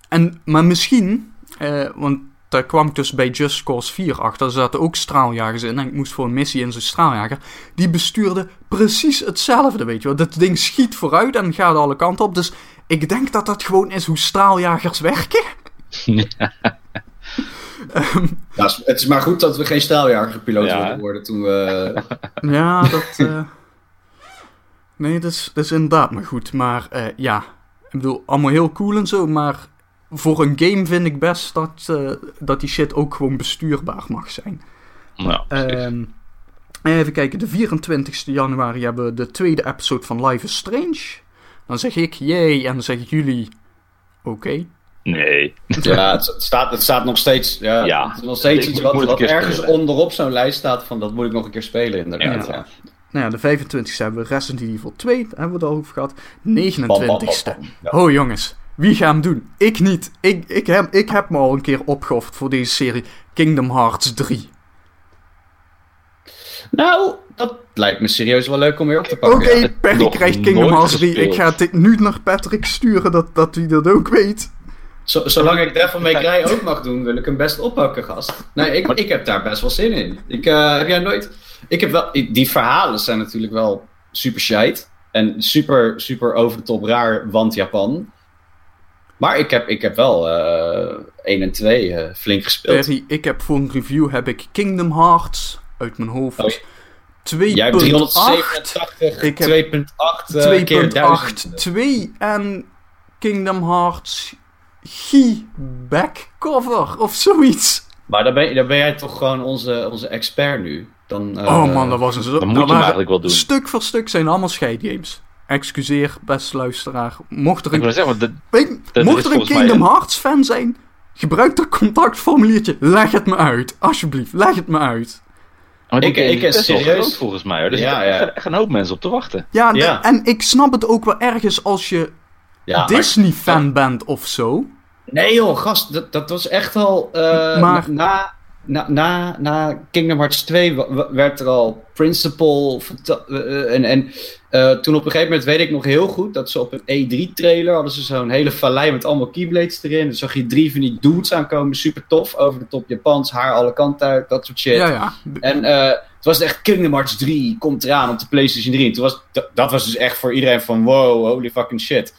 En, maar misschien, eh, want daar kwam ik dus bij Just Cause 4 achter. Er zaten ook straaljagers in. En ik moest voor een missie in zo'n straaljager. Die bestuurde precies hetzelfde, weet je wel. Dat ding schiet vooruit en gaat alle kanten op. Dus ik denk dat dat gewoon is hoe straaljagers werken. Ja, het is- maar goed dat we geen staaljagerpiloot Ja. wilden worden toen we... Ja, dat. eh, Nee, dat is, dat is inderdaad maar goed. Maar eh, ja, ik bedoel, allemaal heel cool en zo. Maar voor een game vind ik best dat, eh, dat die shit ook gewoon bestuurbaar mag zijn. Nou, Ehm, even kijken, de 24 januari hebben we de tweede episode van Life is Strange. Dan zeg ik yay en dan zeggen jullie oké. nee. Ja, het, staat, het staat nog steeds... Ja, Ja. Het is nog steeds Ik iets moet- wat, ergens spelen. onderop zo'n lijst staat van dat moet ik nog een keer spelen inderdaad. Ja. Ja. Nou ja, de 25 hebben we Resident Evil 2, daar hebben we het al over gehad. 29 Bam, bam, bam, bam. Ja. Oh jongens, wie gaat hem doen? Ik niet. Ik, ik, heb, ik heb me al een keer opgeofferd voor deze serie Kingdom Hearts 3. Nou, dat lijkt me serieus wel leuk om weer op te Oké, pakken. ja. Perry nog krijgt Kingdom Hearts 3. Ik ga dit nu naar Patrick sturen, dat, dat hij dat ook weet. Zo- zolang ik Devil May Cry ook mag doen, wil ik hem best oppakken, gast. Nee, ik, ik heb daar best wel zin in. Ik, eh, heb jij nooit... Ik heb wel... die verhalen zijn natuurlijk wel super shite. En super, super over de top raar, want Japan. Maar ik heb, ik heb wel eh 1 en 2 eh, flink gespeeld. Perry, ik heb voor een review heb ik Kingdom Hearts uit mijn hoofd. Oh, 2.8. Jij hebt 387, Ik heb 2.8 eh, keer 1000. 2.8, 2 en Kingdom Hearts G back cover of zoiets. Maar dan ben, dan ben jij toch gewoon onze, onze expert nu. Dan, eh, oh man, dat was een. Dan moet je hem eigenlijk wel doen. Stuk voor stuk zijn allemaal scheidgames. Excuseer, beste luisteraar. Mocht er een, zeggen, weet, mocht er een mij Kingdom Hearts fan zijn, gebruik dat contactformuliertje. Leg het me uit. Alsjeblieft, leg het me uit. Ik- ik is serieus- groot volgens mij. Hoor. Er Ja, ja. echt een hoop mensen op te wachten. Ja, de- en ik snap het ook wel ergens als je ja, maar- Disney-fan bent of zo. Nee joh, gast, dat, dat was echt al... eh, Maar- Na, na, na, na Kingdom Hearts 2 wa- wa- werd er al Principal. fanta- eh, en en eh, toen op een gegeven moment weet ik nog heel goed dat ze op een E3-trailer hadden ze zo'n hele vallei met allemaal Keyblades erin. Dan zag je drie van die dudes aankomen, super tof, over de top Japans, haar alle kanten uit, dat soort shit. Ja, ja. En eh, het was echt Kingdom Hearts 3 komt eraan op de PlayStation 3. En toen was, dat, dat was dus echt voor iedereen van wow, holy fucking shit.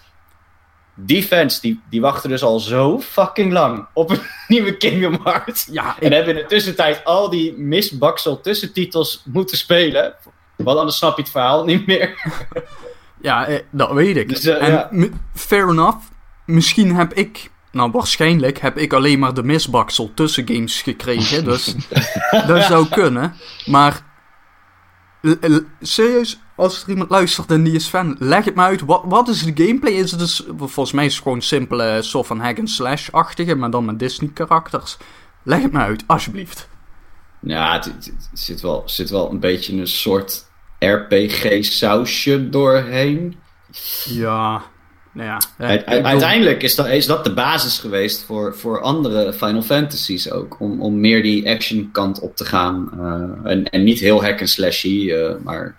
Die fans die, die wachten dus al zo fucking lang op een nieuwe Kingdom Hearts. Ja, En hebben in de tussentijd al die misbaksel tussentitels moeten spelen. Want anders snap je het verhaal niet meer. ja eh, dat weet ik. Dus, eh, en ja. fair enough. Misschien heb ik, nou waarschijnlijk heb ik alleen maar de misbaksel tussen games gekregen. Dus dat zou kunnen. Maar serieus, als er iemand luistert en die is fan, leg het me uit. Wat, wat is de gameplay? Is het dus, volgens mij is het gewoon simpele soort van hack and slash-achtige, maar dan met Disney karakters. Leg het me uit, alsjeblieft. Ja, het, het- het zit, wel, zit wel een beetje een soort RPG-sausje doorheen. Ja, nou ja. eh, Uiteindelijk is dat, is dat de basis geweest voor, voor andere Final Fantasies ook. Om, om meer die action kant op te gaan. eh, en, en niet heel hack and slashy, eh, maar...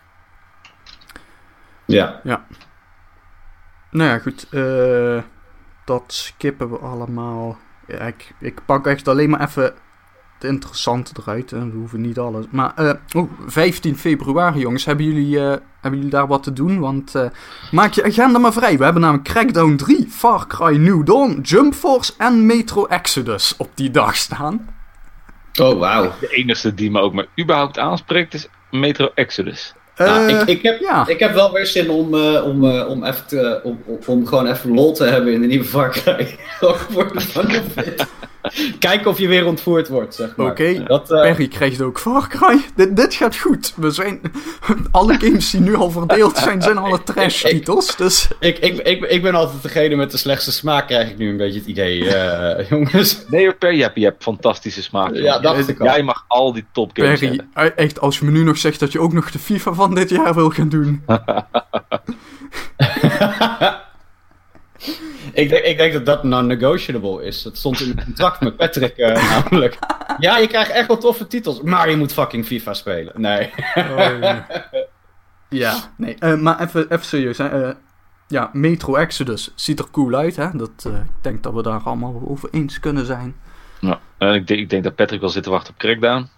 Ja. Nou ja, goed. dat skippen we allemaal. Ja, ik, ik pak echt alleen maar even het interessante eruit. En we hoeven niet alles. Maar eh, oh, 15 februari, jongens. Hebben jullie, eh, hebben jullie daar wat te doen? Want eh, maak je agenda maar vrij. We hebben namelijk Crackdown 3, Far Cry New Dawn, Jump Force en Metro Exodus op die dag staan. Oh, wauw. De enige die me ook maar überhaupt aanspreekt is Metro Exodus. Ja, Eh, ik, ik, heb, ja. ik heb wel weer zin om, eh, om, eh, om, even te, om, om- om gewoon even lol te hebben in de nieuwe Far Cry. Voor de. Kijken of je weer ontvoerd wordt, zeg maar. Oké, Dat, eh, Perry krijgt ook Far Cry. Dit, dit gaat goed. We zijn, alle games die nu al verdeeld zijn, zijn alle trash titels. Dus ik, ik, ik, ik ben altijd degene met de slechtste smaak, krijg ik nu een beetje het idee, eh, jongens. Nee hoor, Per, je hebt, je hebt fantastische smaak. Ja, ik al. Jij mag al die topgames Perry, hebben. eh, echt, als je me nu nog zegt dat je ook nog de FIFA van dit jaar wil gaan doen. Ik denk, ik denk dat dat non-negotiable is. Dat stond in het contract met Patrick eh, namelijk. Ja, je krijgt echt wel toffe titels, maar je moet fucking FIFA spelen. Nee. ja, nee. eh, maar even, even serieus. Hè. eh, ja, Metro Exodus ziet er cool uit. Hè? Dat, eh, ik denk dat we daar allemaal over eens kunnen zijn. Ja. En ik, denk, ik denk dat Patrick wel zit te wachten op Crackdown.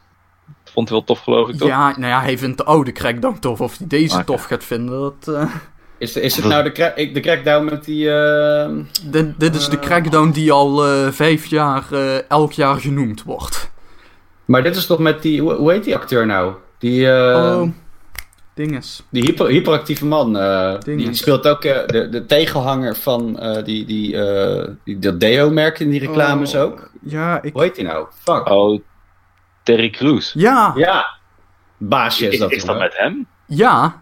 Dat vond hij wel tof, geloof ik, toch? Ja, nou ja, hij vindt de oude Crackdown tof. Of hij deze Oké. tof gaat vinden, dat... Is, is het nou de, cra- de crackdown met die... eh, dit, dit is de Eh. Crackdown die al eh, vijf jaar, eh, elk jaar genoemd wordt. Maar dit is toch met die... Hoe, hoe heet die acteur nou? Die, eh, oh, dinges. die hyper, hyperactieve man. eh, die, speelt ook de, de tegenhanger van eh, die, die, eh, die, dat Deo-merk in die reclames Oh. ook. Ja, ik... Hoe heet die nou? Fuck. Oh, Terry Crews. Ja, Ja. Baasje is Is, dat. is dat jongen. met hem? ja.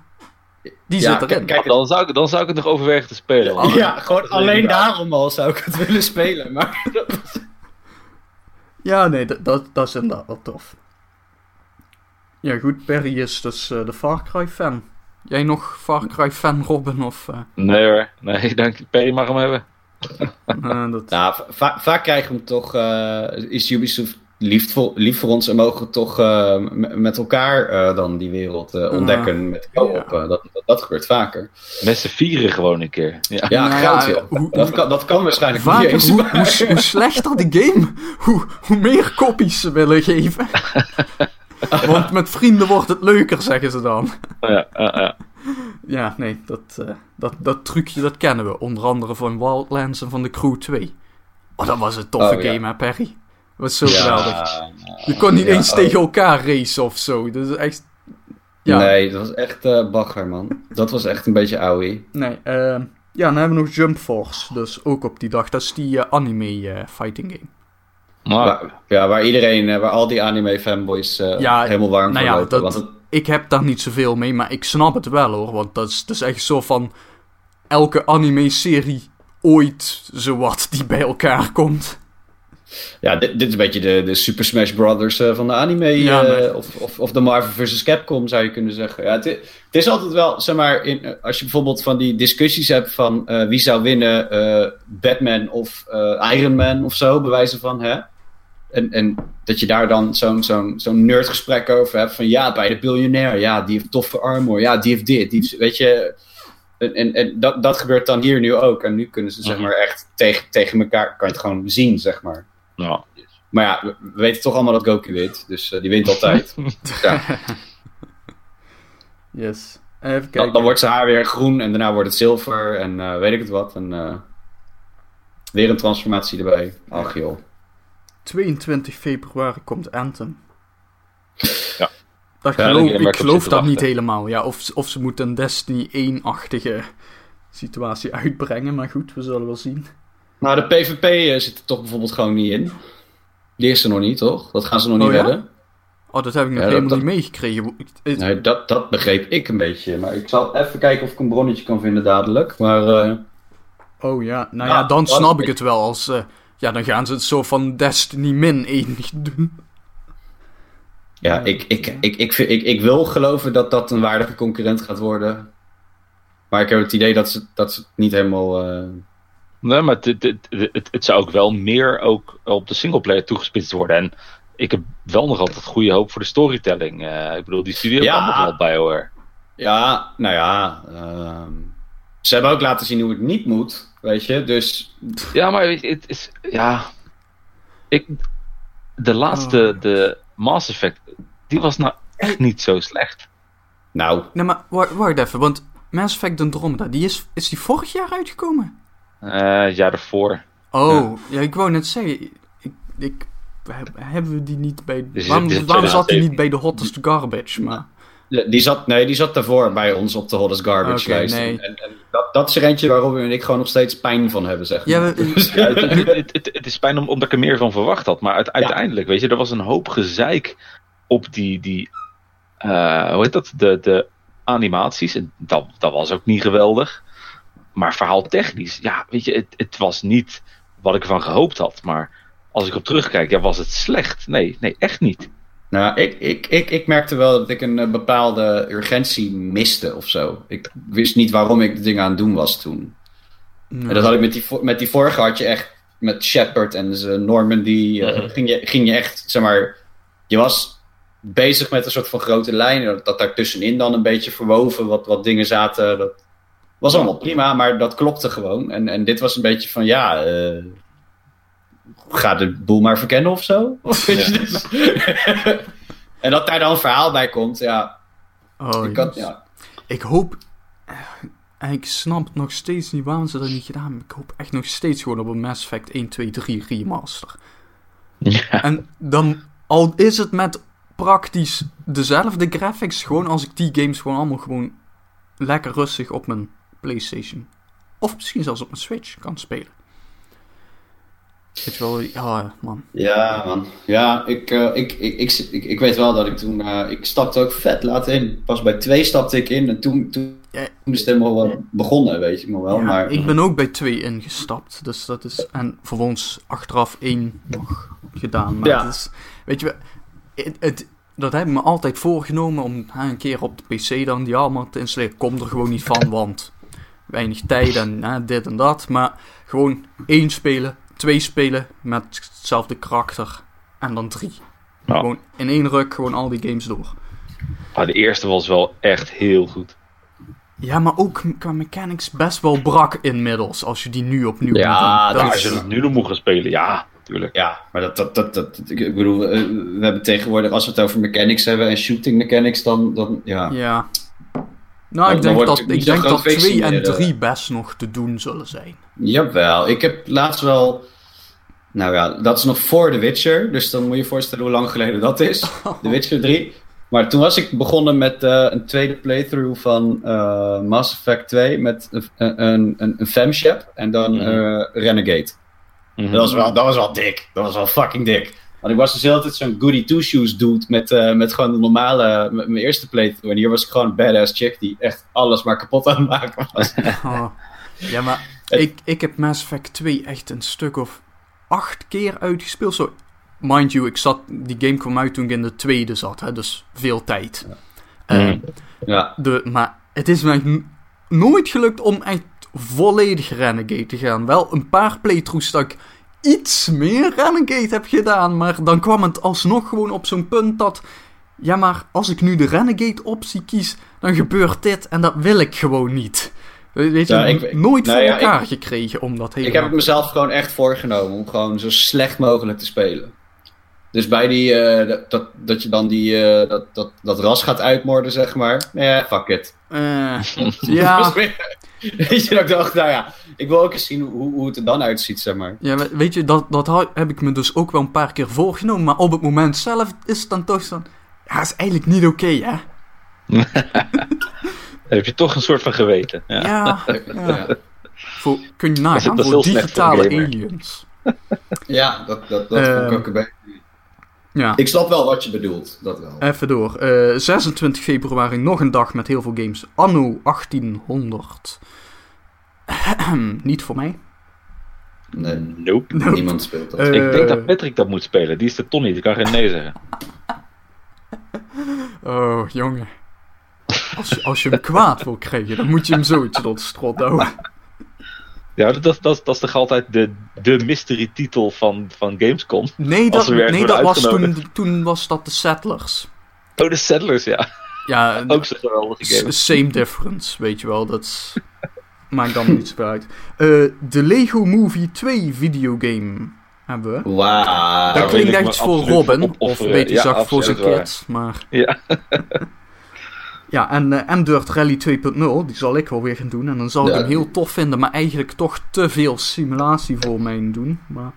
Die Ja, zit erin. kijk, Dan zou, ik, dan zou ik het nog overwegen te spelen. Ja, gewoon alleen daarom al zou ik het willen spelen. Maar Ja, nee, dat, dat, dat is inderdaad wel tof. Ja, goed, Perry is dus eh, de Far Cry fan. Jij nog Far Cry fan, Robin? Of, eh, Nee hoor, nee, dank je. Perry mag hem hebben. eh, dat... Nou, va- vaak krijgen we hem toch, eh, is Ubisoft lief voor, lief voor ons en mogen we toch eh, met elkaar eh, dan die wereld eh, ontdekken met co-op. ja. eh, dat, dat, dat gebeurt vaker. Met z'n vieren gewoon een keer. Ja. Ja, Nou geld ja, joh. hoe- dat, kan, dat kan waarschijnlijk Vaker, niet eens. hoe, hoe, hoe slechter de game, hoe, hoe meer kopies ze willen geven. Want met vrienden wordt het leuker, zeggen ze dan. Ja, ja, ja. Ja, nee, dat, eh, dat, dat trucje dat kennen we. Onder andere van Wildlands en van de Crew 2. Oh, dat was een toffe Oh, ja. game, hè, Perry? Dat was zo Ja, geweldig. Je kon niet ja, eens oh. tegen elkaar racen of zo. Dat is echt... Ja, nee. Nee, dat was echt eh bagger, man. Dat was echt een beetje ouwie. ehm, ja, dan hebben we nog Jump Force. Dus ook op die dag. Dat is die eh, anime eh, fighting game. Maar, Waar, ja, waar iedereen, eh, waar al die anime fanboys eh, Ja, helemaal warm nou voor ja, lopen. dat- Want het, Ik heb daar niet zoveel mee, maar ik snap het wel hoor. Want dat is, dat is echt zo van... Elke anime-serie ooit zowat die bij elkaar komt. Ja, dit, dit is een beetje de, de Super Smash Brothers eh, van de anime. Ja, eh, of, of, of de Marvel vs. Capcom zou je kunnen zeggen. Ja, het, het is altijd wel, zeg maar, in, eh, als je bijvoorbeeld van die discussies hebt van wie zou winnen, Batman of Iron Man of zo, bewijzen van, hè? En, en dat je daar dan zo'n zo'n zo'n nerdgesprek over hebt. Van ja, bij de biljonair. Ja, die heeft toffe armor. Ja, die heeft dit. Die heeft, weet je. En, en, en dat, dat gebeurt dan hier nu ook. En nu kunnen ze zeg Mhm. maar echt tegen, tegen elkaar. Kan je het gewoon zien, zeg maar. Ja. Maar ja, we, we weten toch allemaal dat Goku wint. Dus eh, die wint altijd. ja. Yes. Even dan, kijken. dan wordt zijn haar weer groen. En daarna wordt het zilver. En eh, weet ik het wat. En eh, weer een transformatie erbij. Ach joh. 22 februari komt Anthem. Ja. Dat Ja, geloof, ik geloof dat niet helemaal. Ja, of, of ze moeten een Destiny 1-achtige situatie uitbrengen. Maar goed, we zullen wel zien. Nou, de PvP eh, zit er toch bijvoorbeeld gewoon niet in. Die is er nog niet, toch? Dat gaan ze nog niet Oh ja? redden. Oh, dat heb ik nog Ja, helemaal dat- niet meegekregen. Nee, dat, dat begreep ik een beetje. Maar ik zal even kijken of ik een bronnetje kan vinden dadelijk. Maar eh, Oh ja, nou Ja, ja, dan snap ik het wel. Als, eh, ja, dan gaan ze het zo van Destiny min 1 doen. ja, ik, ik, ik, ik, vind- ik, ik wil geloven dat dat een waardige concurrent gaat worden. Maar ik heb het idee dat ze, dat ze het niet helemaal... Nee, maar het, het, het, het, het zou ook wel meer ook op de singleplayer toegespitst worden. En ik heb wel nog altijd goede hoop voor de storytelling. Eh, ik bedoel, die studio Ja. kan nog wel bij hoor. Ja, nou ja. ehm, ze hebben ook laten zien hoe het niet moet. Weet je, dus... Ja, maar weet je, het is. Ja. Ik, de laatste, Oh. de Mass Effect, die was nou echt niet zo slecht. Nou, Nee, maar wacht, wacht even, want Mass Effect Andromeda, die is, is die vorig jaar uitgekomen? Eh het jaar daarvoor. Oh, ja, ik wou net zeggen, ik, ik, heb- hebben we die niet bij... Dus waarom waarom zat die 2017? niet bij de hottest garbage? Maar, die zat, nee, die zat daarvoor bij ons op de Hottest Garbage lijst. nee. En, en dat, dat is er eentje waar Robin en ik gewoon nog steeds pijn van hebben, zeg ja, maar. we- Dus- Ja, het, het, het, het- het is pijn om- omdat ik er meer van verwacht had. Maar uite- uiteindelijk, weet je, er was een hoop gezeik op die, die eh, hoe heet dat, de, de animaties. En dat, dat was ook niet geweldig. Maar verhaaltechnisch, ja, weet je, het, het was niet wat ik ervan gehoopt had. Maar als ik op terugkijk, ja, was het slecht? Nee, nee, echt niet. Nou, ik, ik, ik, ik merkte wel dat ik een eh, bepaalde urgentie miste of zo. Ik wist niet waarom ik de dingen aan het doen was toen. nee. En dat had ik met die, met die vorige had je echt met Shepard en zijn Normandy. Mhm. ging, je, ging je echt, zeg maar, je was bezig met een soort van grote lijn. Dat, dat daar tussenin dan een beetje verwoven wat, wat dingen zaten. Dat was allemaal prima, maar dat klopte gewoon. En, en dit was een beetje van, ja, eh, ga de boel maar verkennen of zo. Of weet je, dus- en dat daar dan een verhaal bij komt, ja. Oh, ik, kan, ja. Ik hoop. eh, Ik snap nog steeds niet waarom ze dat niet gedaan hebben. Ik hoop echt nog steeds gewoon op een Mass Effect 1, 2, 3 remaster. Ja. En dan, al is het met praktisch dezelfde graphics, gewoon als ik die games gewoon allemaal gewoon lekker rustig op mijn PlayStation. Of misschien zelfs op mijn Switch kan spelen. Weet je wel, ja man. Ja, man. Ja, ik, eh, ik, ik, ik, ik, ik weet wel dat ik toen... eh, ik stapte ook vet laat in. Pas bij twee stapte ik in en toen, toen, Ja. toen is het helemaal wel begonnen, weet je nog wel. Ja, maar Ik ben ook bij 2 ingestapt, dus dat is... En vervolgens achteraf 1 nog gedaan. Maar Ja. het is, weet je, het, het, dat heb ik me altijd voorgenomen om hè, een keer op de PC dan die allemaal te installeren. Kom er gewoon niet van, want weinig tijd en hè, dit en dat. Maar gewoon één spelen, twee spelen met hetzelfde karakter en dan drie. Ja. Gewoon in één ruk gewoon al die games door. Maar de eerste was wel echt heel goed. Ja, maar ook qua mechanics best wel brak inmiddels, als je die nu opnieuw Ja, moet doen. Dat als is- je het nu nog moet gaan spelen, ja, tuurlijk. ja, maar dat, dat, dat, dat, ik bedoel, eh, we hebben tegenwoordig, als we het over mechanics hebben en shooting mechanics, dan, dan ja. Ja. Nou, ik denk dat, ik denk dat feestje 2 en meer, eh. 3 best nog te doen zullen zijn. Jawel, ik heb laatst wel. Nou ja, dat is nog voor The Witcher. Dus dan moet je je voorstellen hoe lang geleden dat is. The Witcher 3. Maar toen was ik begonnen met eh, een tweede playthrough van eh, Mass Effect 2 met een, een, een, een femshep en dan Mhm. eh, Renegade. Mhm. Dat was, wel, dat was wel dik. Dat was wel fucking dik. Want ik was dus de hele tijd zo'n goody two-shoes dude met, eh, met gewoon de normale, met mijn eerste playthrough. En hier was ik gewoon een badass chick die echt alles maar kapot aan het maken was. Oh. Ja, maar Het- ik, ik heb Mass Effect 2 echt een stuk of acht keer uitgespeeld. Zo, mind you, ik zat, die game kwam uit toen ik in de tweede zat, hè, dus veel tijd. Eh, Mhm. Ja, de, maar het is n- nooit gelukt om echt volledig Renegade te gaan. Wel een paar playthroughs dat ik iets meer Renegade heb gedaan. Maar dan kwam het alsnog gewoon op zo'n punt dat... Ja, maar als ik nu de Renegade optie kies, dan gebeurt dit en dat wil ik gewoon niet. Weet je, Ja, ik- nooit nou voor ja, elkaar gekregen om dat Ik heb het mezelf gewoon echt voorgenomen om gewoon zo slecht mogelijk te spelen. Dus bij die, eh, dat- dat, dat je dan die, eh, dat, dat, dat ras gaat uitmoorden, zeg maar. Nee, fuck it. Eh, ja, Weet je, dat ik dacht, nou ja, ik wil ook eens zien hoe, hoe het er dan uitziet, zeg maar. ja, we- weet je, dat, dat heb ik me dus ook wel een paar keer voorgenomen. Maar op het moment zelf is het dan toch zo... Ja, is eigenlijk niet oké, hè? Heb je toch een soort van geweten. Ja. Ja, ja. Ja, Voor, kun je nagaan, voor digitale aliens. ja dat, dat, dat vond ik ook een beetje... Ja, Ik snap wel wat je bedoelt, dat wel. even door. Eh, 26 februari, nog een dag met heel veel games. Anno 1800. niet voor mij. Nee, Nope. niemand speelt dat. Eh, Ik denk dat Patrick dat moet spelen. Die is de Tony, die kan geen nee zeggen. Oh, jongen. Als je, als je hem kwaad wil krijgen, dan moet je hem zoiets tot strot houden. Ja, dat, dat, dat, is toch altijd de, de mystery titel van, van Gamescom. Nee, dat, nee, dat was toen, toen was dat de Settlers. Oh, de Settlers, ja. Ja, Ook zo'n geweldige game. same difference, weet je wel. Dat maakt dan niet zoveel uit. Eh, de Lego Movie 2 videogame hebben we. Wauw. Dat klinkt echt voor Robin, of een beetje Ja, zacht voor zijn kids, maar... Ja. Ja, en eh M-Dirt Rally 2.0, die zal ik wel weer gaan doen. En dan zal ik hem heel tof vinden, maar eigenlijk toch te veel simulatie voor mij doen. Maar...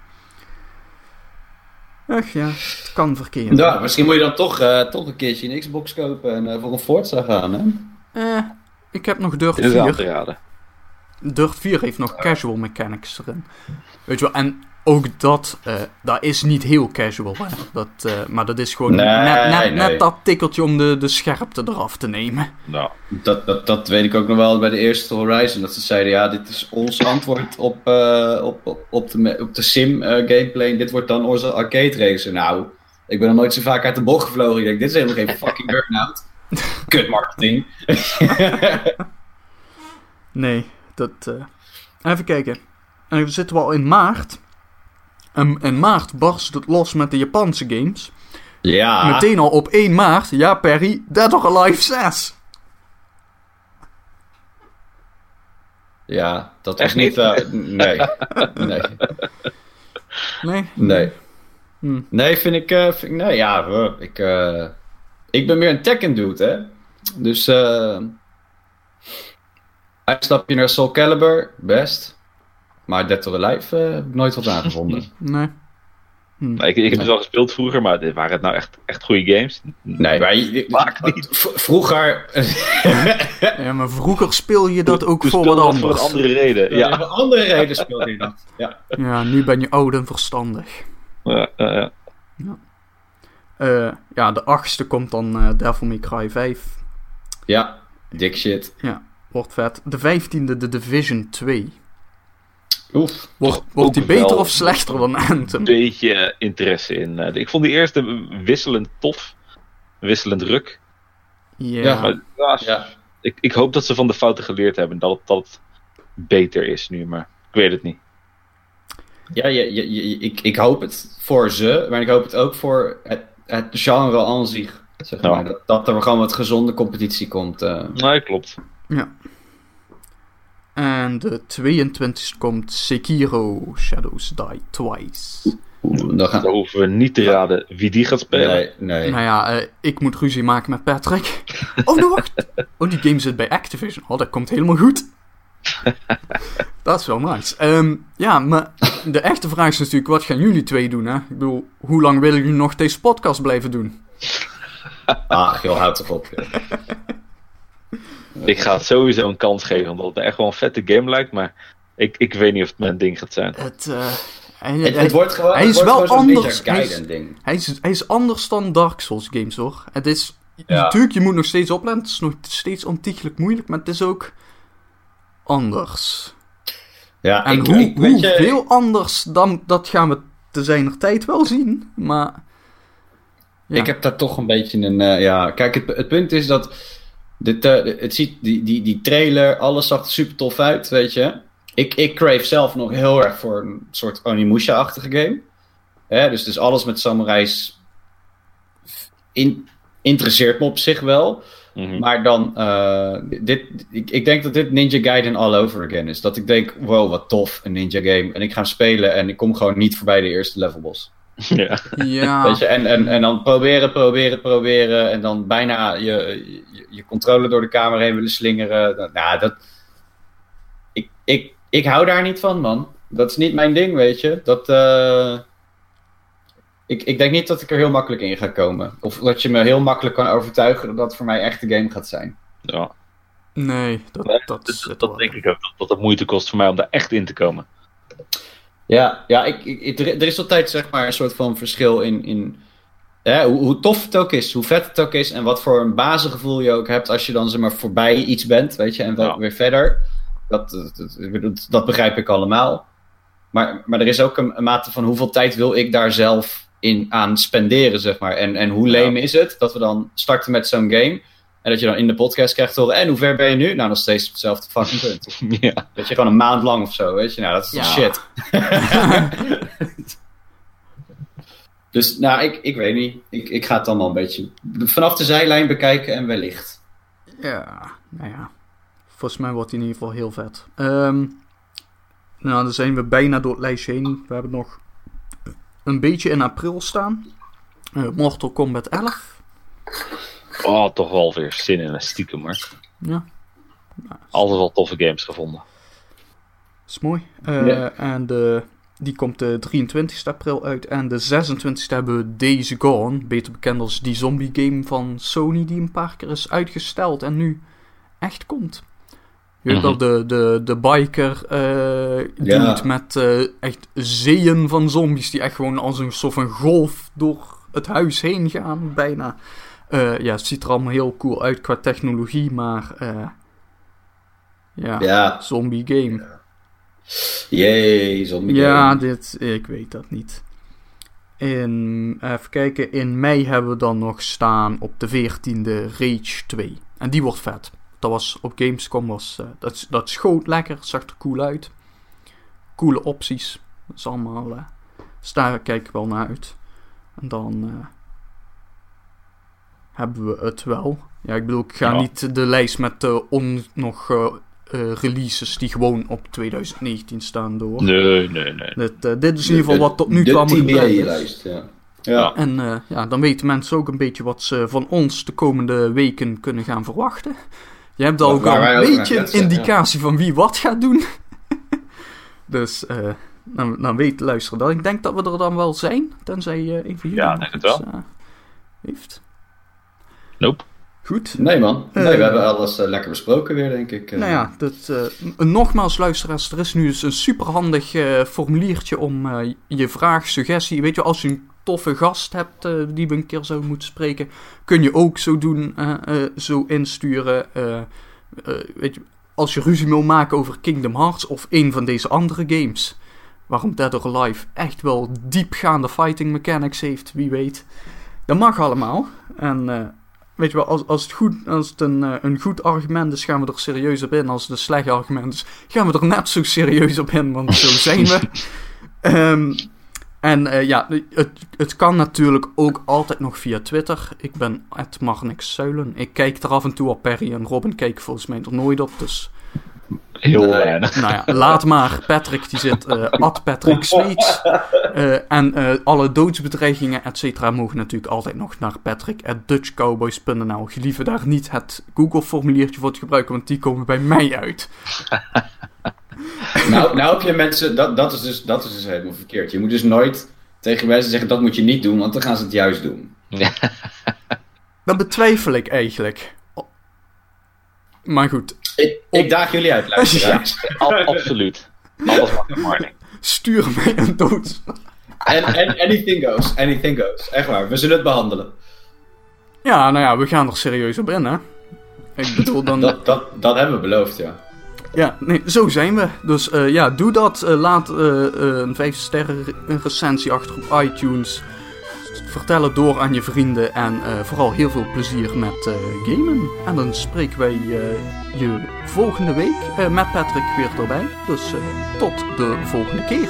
Ach ja, het kan verkeerd. Ja, misschien moet je dan toch, eh, toch een keertje een Xbox kopen en eh, voor een Forza gaan, hè? Eh, ik heb nog Dirt Dit is aan 4. te raden. Dirt 4 heeft nog casual mechanics erin. Weet je wel, en ook dat, eh, dat is niet heel casual, hè. Dat, eh, maar dat is gewoon Nee, net, net, nee. net dat tikkeltje om de, de scherpte eraf te nemen. Nou, Dat, dat, dat weet ik ook nog wel bij de eerste Horizon. Dat ze zeiden, ja, dit is ons antwoord op, eh, op, op, de, op de sim gameplay. En dit wordt dan onze arcade racer. Nou, ik ben nog nooit zo vaak uit de bocht gevlogen. Ik denk, dit is helemaal geen fucking burn-out. Kut marketing. Nee, dat... Even kijken. En dan zitten we al in maart. En in maart barst het los met de Japanse games. ja. Meteen al op 1 maart, ja Perry, Dead or Alive 6. Ja, dat Echt niet... eh, nee. nee. Nee? Nee. Hm. Nee, vind ik... eh, vind ik nee, ja, ik... eh, ik ben meer een Tekken dude, hè. Dus... eh uitstapje naar Soul Calibur, best. Maar Dead or Alive eh, heb ik nooit wat aangevonden. Nee. nou, ik, ik heb het wel gespeeld vroeger, maar dit waren het nou echt, echt goede games? Nee, maar... je- Maakt niet. Vroeger... Ja, maar vroeger speel je dat ook voor wat dat voor een anders. andere reden. ja. Ja, Voor andere reden speelde je dat. Ja. Ja, nu ben je oud en verstandig. ja, ja, ja. Eh, ja, de achtste komt dan eh Devil May Cry 5. ja, dik shit. Ja, wordt vet. De vijftiende, de Division 2. Oef. Wordt, wordt die beter of slechter dan Anthem? een beetje eh, interesse in. eh, ik vond die eerste wisselend tof. Wisselend ruk. Ja. Ja, Maar ja, Ja. ik, ik hoop dat ze van de fouten geleerd hebben. Dat dat beter is nu, maar ik weet het niet. Ja, je, je, je- ik, ik hoop het voor ze, maar ik hoop het ook voor het, het genre aan zich. Zeg Ja. maar. dat, dat er gewoon wat gezonde competitie komt. eh. Nee, klopt. Ja. En de 22e komt Sekiro Shadows Die Twice. Dan Dan gaan... hoeven we niet te raden wie die gaat spelen. Nee, nee. Nou ja, eh, ik moet ruzie maken met Patrick. Oh, nee, wacht. Oh, die game zit bij Activision. Oh, dat komt helemaal goed. dat is wel nice. Ehm, ja, maar de echte vraag is natuurlijk, wat gaan jullie twee doen, hè? Ik bedoel, hoe lang willen jullie nog deze podcast blijven doen? Ach joh, houd toch op. Ik ga het sowieso een kans geven, omdat het echt wel een vette game lijkt. Maar ik, ik weet niet of het mijn ding gaat zijn. Het, eh, hij, Het, hij- het wordt gewoon, hij het is wordt wel anders. Hij is- ding. hij, is, hij is anders dan Dark Souls games, hoor. Het is, Ja. natuurlijk, je moet nog steeds opletten. Het is nog steeds ontiegelijk moeilijk, maar het is ook anders. Ja, En ik, hoe, ik, weet je, hoeveel anders dan, dat gaan we te zijner tijd wel zien. Maar. Ja. Ik heb daar toch een beetje een. eh, ja, kijk, het, het punt is dat. Dit, het ziet, die, die, die trailer, alles zag er super tof uit, weet je. ik, ik crave zelf nog heel erg voor een soort Onimusha-achtige game. Hè, dus, dus alles met samurais in, interesseert me op zich wel. Mhm. Maar dan, eh, dit, ik, ik denk dat dit Ninja Gaiden all over again is. Dat ik denk, wow, wat tof, een Ninja game. En ik ga hem spelen en ik kom gewoon niet voorbij de eerste level boss. ja. Ja, Weet je, en, en, en dan proberen, proberen, proberen. En dan bijna je, je, je controle door de kamer heen willen slingeren. Nou, dat. Ik, ik, ik hou daar niet van, man. Dat is niet mijn ding, weet je. Dat. eh, ik, ik denk niet dat ik er heel makkelijk in ga komen. Of dat je me heel makkelijk kan overtuigen dat dat voor mij echt de game gaat zijn. ja. nee, dat, Nee, dat, Dat, denk ik ook. Dat, dat het moeite kost voor mij om daar echt in te komen. Ja, ja ik, ik, er, is altijd zeg maar een soort van verschil in, in hè, hoe, hoe tof het ook is, hoe vet het ook is en wat voor een basisgevoel je ook hebt als je dan zeg maar voorbij iets bent, weet je, en wel Ja. weer verder. Dat, dat, dat, begrijp ik allemaal. Maar, maar er is ook een, een mate van hoeveel tijd wil ik daar zelf in aan spenderen, zeg maar. En, en hoe Ja. lame is het dat we dan starten met zo'n game en dat je dan in de podcast krijgt te horen, en hoe ver ben je nu? Nou, nog steeds op hetzelfde fucking punt. ja. Weet je, gewoon een maand lang of zo, weet je. Nou, dat is Ja. shit. dus, nou, ik, ik weet niet. Ik, ik ga het allemaal een beetje vanaf de zijlijn bekijken en wellicht. Ja, nou ja. Volgens mij wordt hij in ieder geval heel vet. Ehm, nou, dan zijn we bijna door het lijstje heen. We hebben nog een beetje in april staan. Eh, Mortal Kombat 11. Oh, toch wel weer zin in een stiekem hoor. Ja, Altijd wel toffe games gevonden. is mooi. Eh, Ja. En de, die komt de 23 april uit. En de 26 hebben we Days Gone. Beter bekend als die zombie game van Sony. Die een paar keer is uitgesteld en nu echt komt. Je weet wel, Mhm. de, de, de biker eh Ja. dude met eh, echt zeeën van zombies. Die echt gewoon als een soort van golf door het huis heen gaan. Bijna. Eh, ja, het ziet er allemaal heel cool uit qua technologie. Maar eh, ja, Ja, zombie game. jee, zombie Ja, game. dit, ik weet dat niet. In, even kijken, in mei hebben we dan nog staan op de 14e Rage 2. En die wordt vet. Dat was op Gamescom, was, eh, dat, dat schoot lekker, zag er cool uit. Coole opties. Dat is allemaal, eh dus daar kijk ik wel naar uit. En dan eh, hebben we het wel. Ja, ik bedoel, ik ga Ja. niet de lijst met eh, on, nog eh, eh, releases die gewoon op 2019 staan door. Nee, nee, nee. Dit, eh, dit is in ieder geval wat tot nu toe De allemaal gepland is. TBA-lijst, ja. Ja. En eh, ja, dan weten mensen ook een beetje wat ze van ons de komende weken kunnen gaan verwachten. Je hebt al ook al een beetje een ja. indicatie van wie wat gaat doen. dus eh, dan, dan weet luisteren dat. Ik denk dat we er dan wel zijn, tenzij een van jullie Ja, denk het wel. heeft. Nope. Goed. Nee, man. Nee, Eh. we hebben alles eh, lekker besproken weer, denk ik. eh. Nou ja, dat, eh, nogmaals luisteraars, er is nu dus een superhandig eh formuliertje om eh, je vraag, suggestie, weet je, als je een toffe gast hebt eh, die we een keer zouden moeten spreken, kun je ook zo doen, eh, eh, zo insturen. eh, eh, weet je, als je ruzie wil maken over Kingdom Hearts of een van deze andere games, waarom Dead or Alive echt wel diepgaande fighting mechanics heeft, wie weet. Dat mag allemaal. En eh, weet je wel, als, als het, goed, als het een, eh, een goed argument is, gaan we er serieus op in. Als het een slecht argument is, gaan we er net zo serieus op in, want zo zijn we. Ehm, en eh, ja, het, het kan natuurlijk ook altijd nog via Twitter. Ik ben Marnix Zuilen. Ik kijk er af en toe op. Perry en Robin kijken volgens mij er nooit op. Dus Heel Nee. weinig. nou ja, laat maar. Patrick die zit eh at Patrick Sweets. Eh, en eh, alle doodsbedreigingen, et cetera, mogen natuurlijk altijd nog naar patrick at dutchcowboys.nl. Gelieve daar niet het Google-formuliertje voor te gebruiken, want die komen bij mij uit. Nou, nou heb je mensen, dat, dat, is dus, dat is dus helemaal verkeerd. Je moet dus nooit tegen mensen zeggen dat moet je niet doen, want dan gaan ze het juist doen. Dat betwijfel ik eigenlijk. Maar goed, Ik, ik daag jullie uit, luisteraars. Absoluut. Alles mag in Marning. stuur mij een dood. En, en anything goes, anything goes. Echt waar, we zullen het behandelen. Ja, nou ja, we gaan er serieus op in, hè. Ik bedoel dan... Dat, dat, dat hebben we beloofd, ja. Ja, nee, zo zijn we. Dus eh, ja, doe dat. Eh, laat eh, eh, een 5 sterren re- recensie achter op iTunes. Vertel het door aan je vrienden en vooral heel veel plezier met gamen. En dan spreken wij je volgende week met Patrick weer erbij. Dus tot de volgende keer.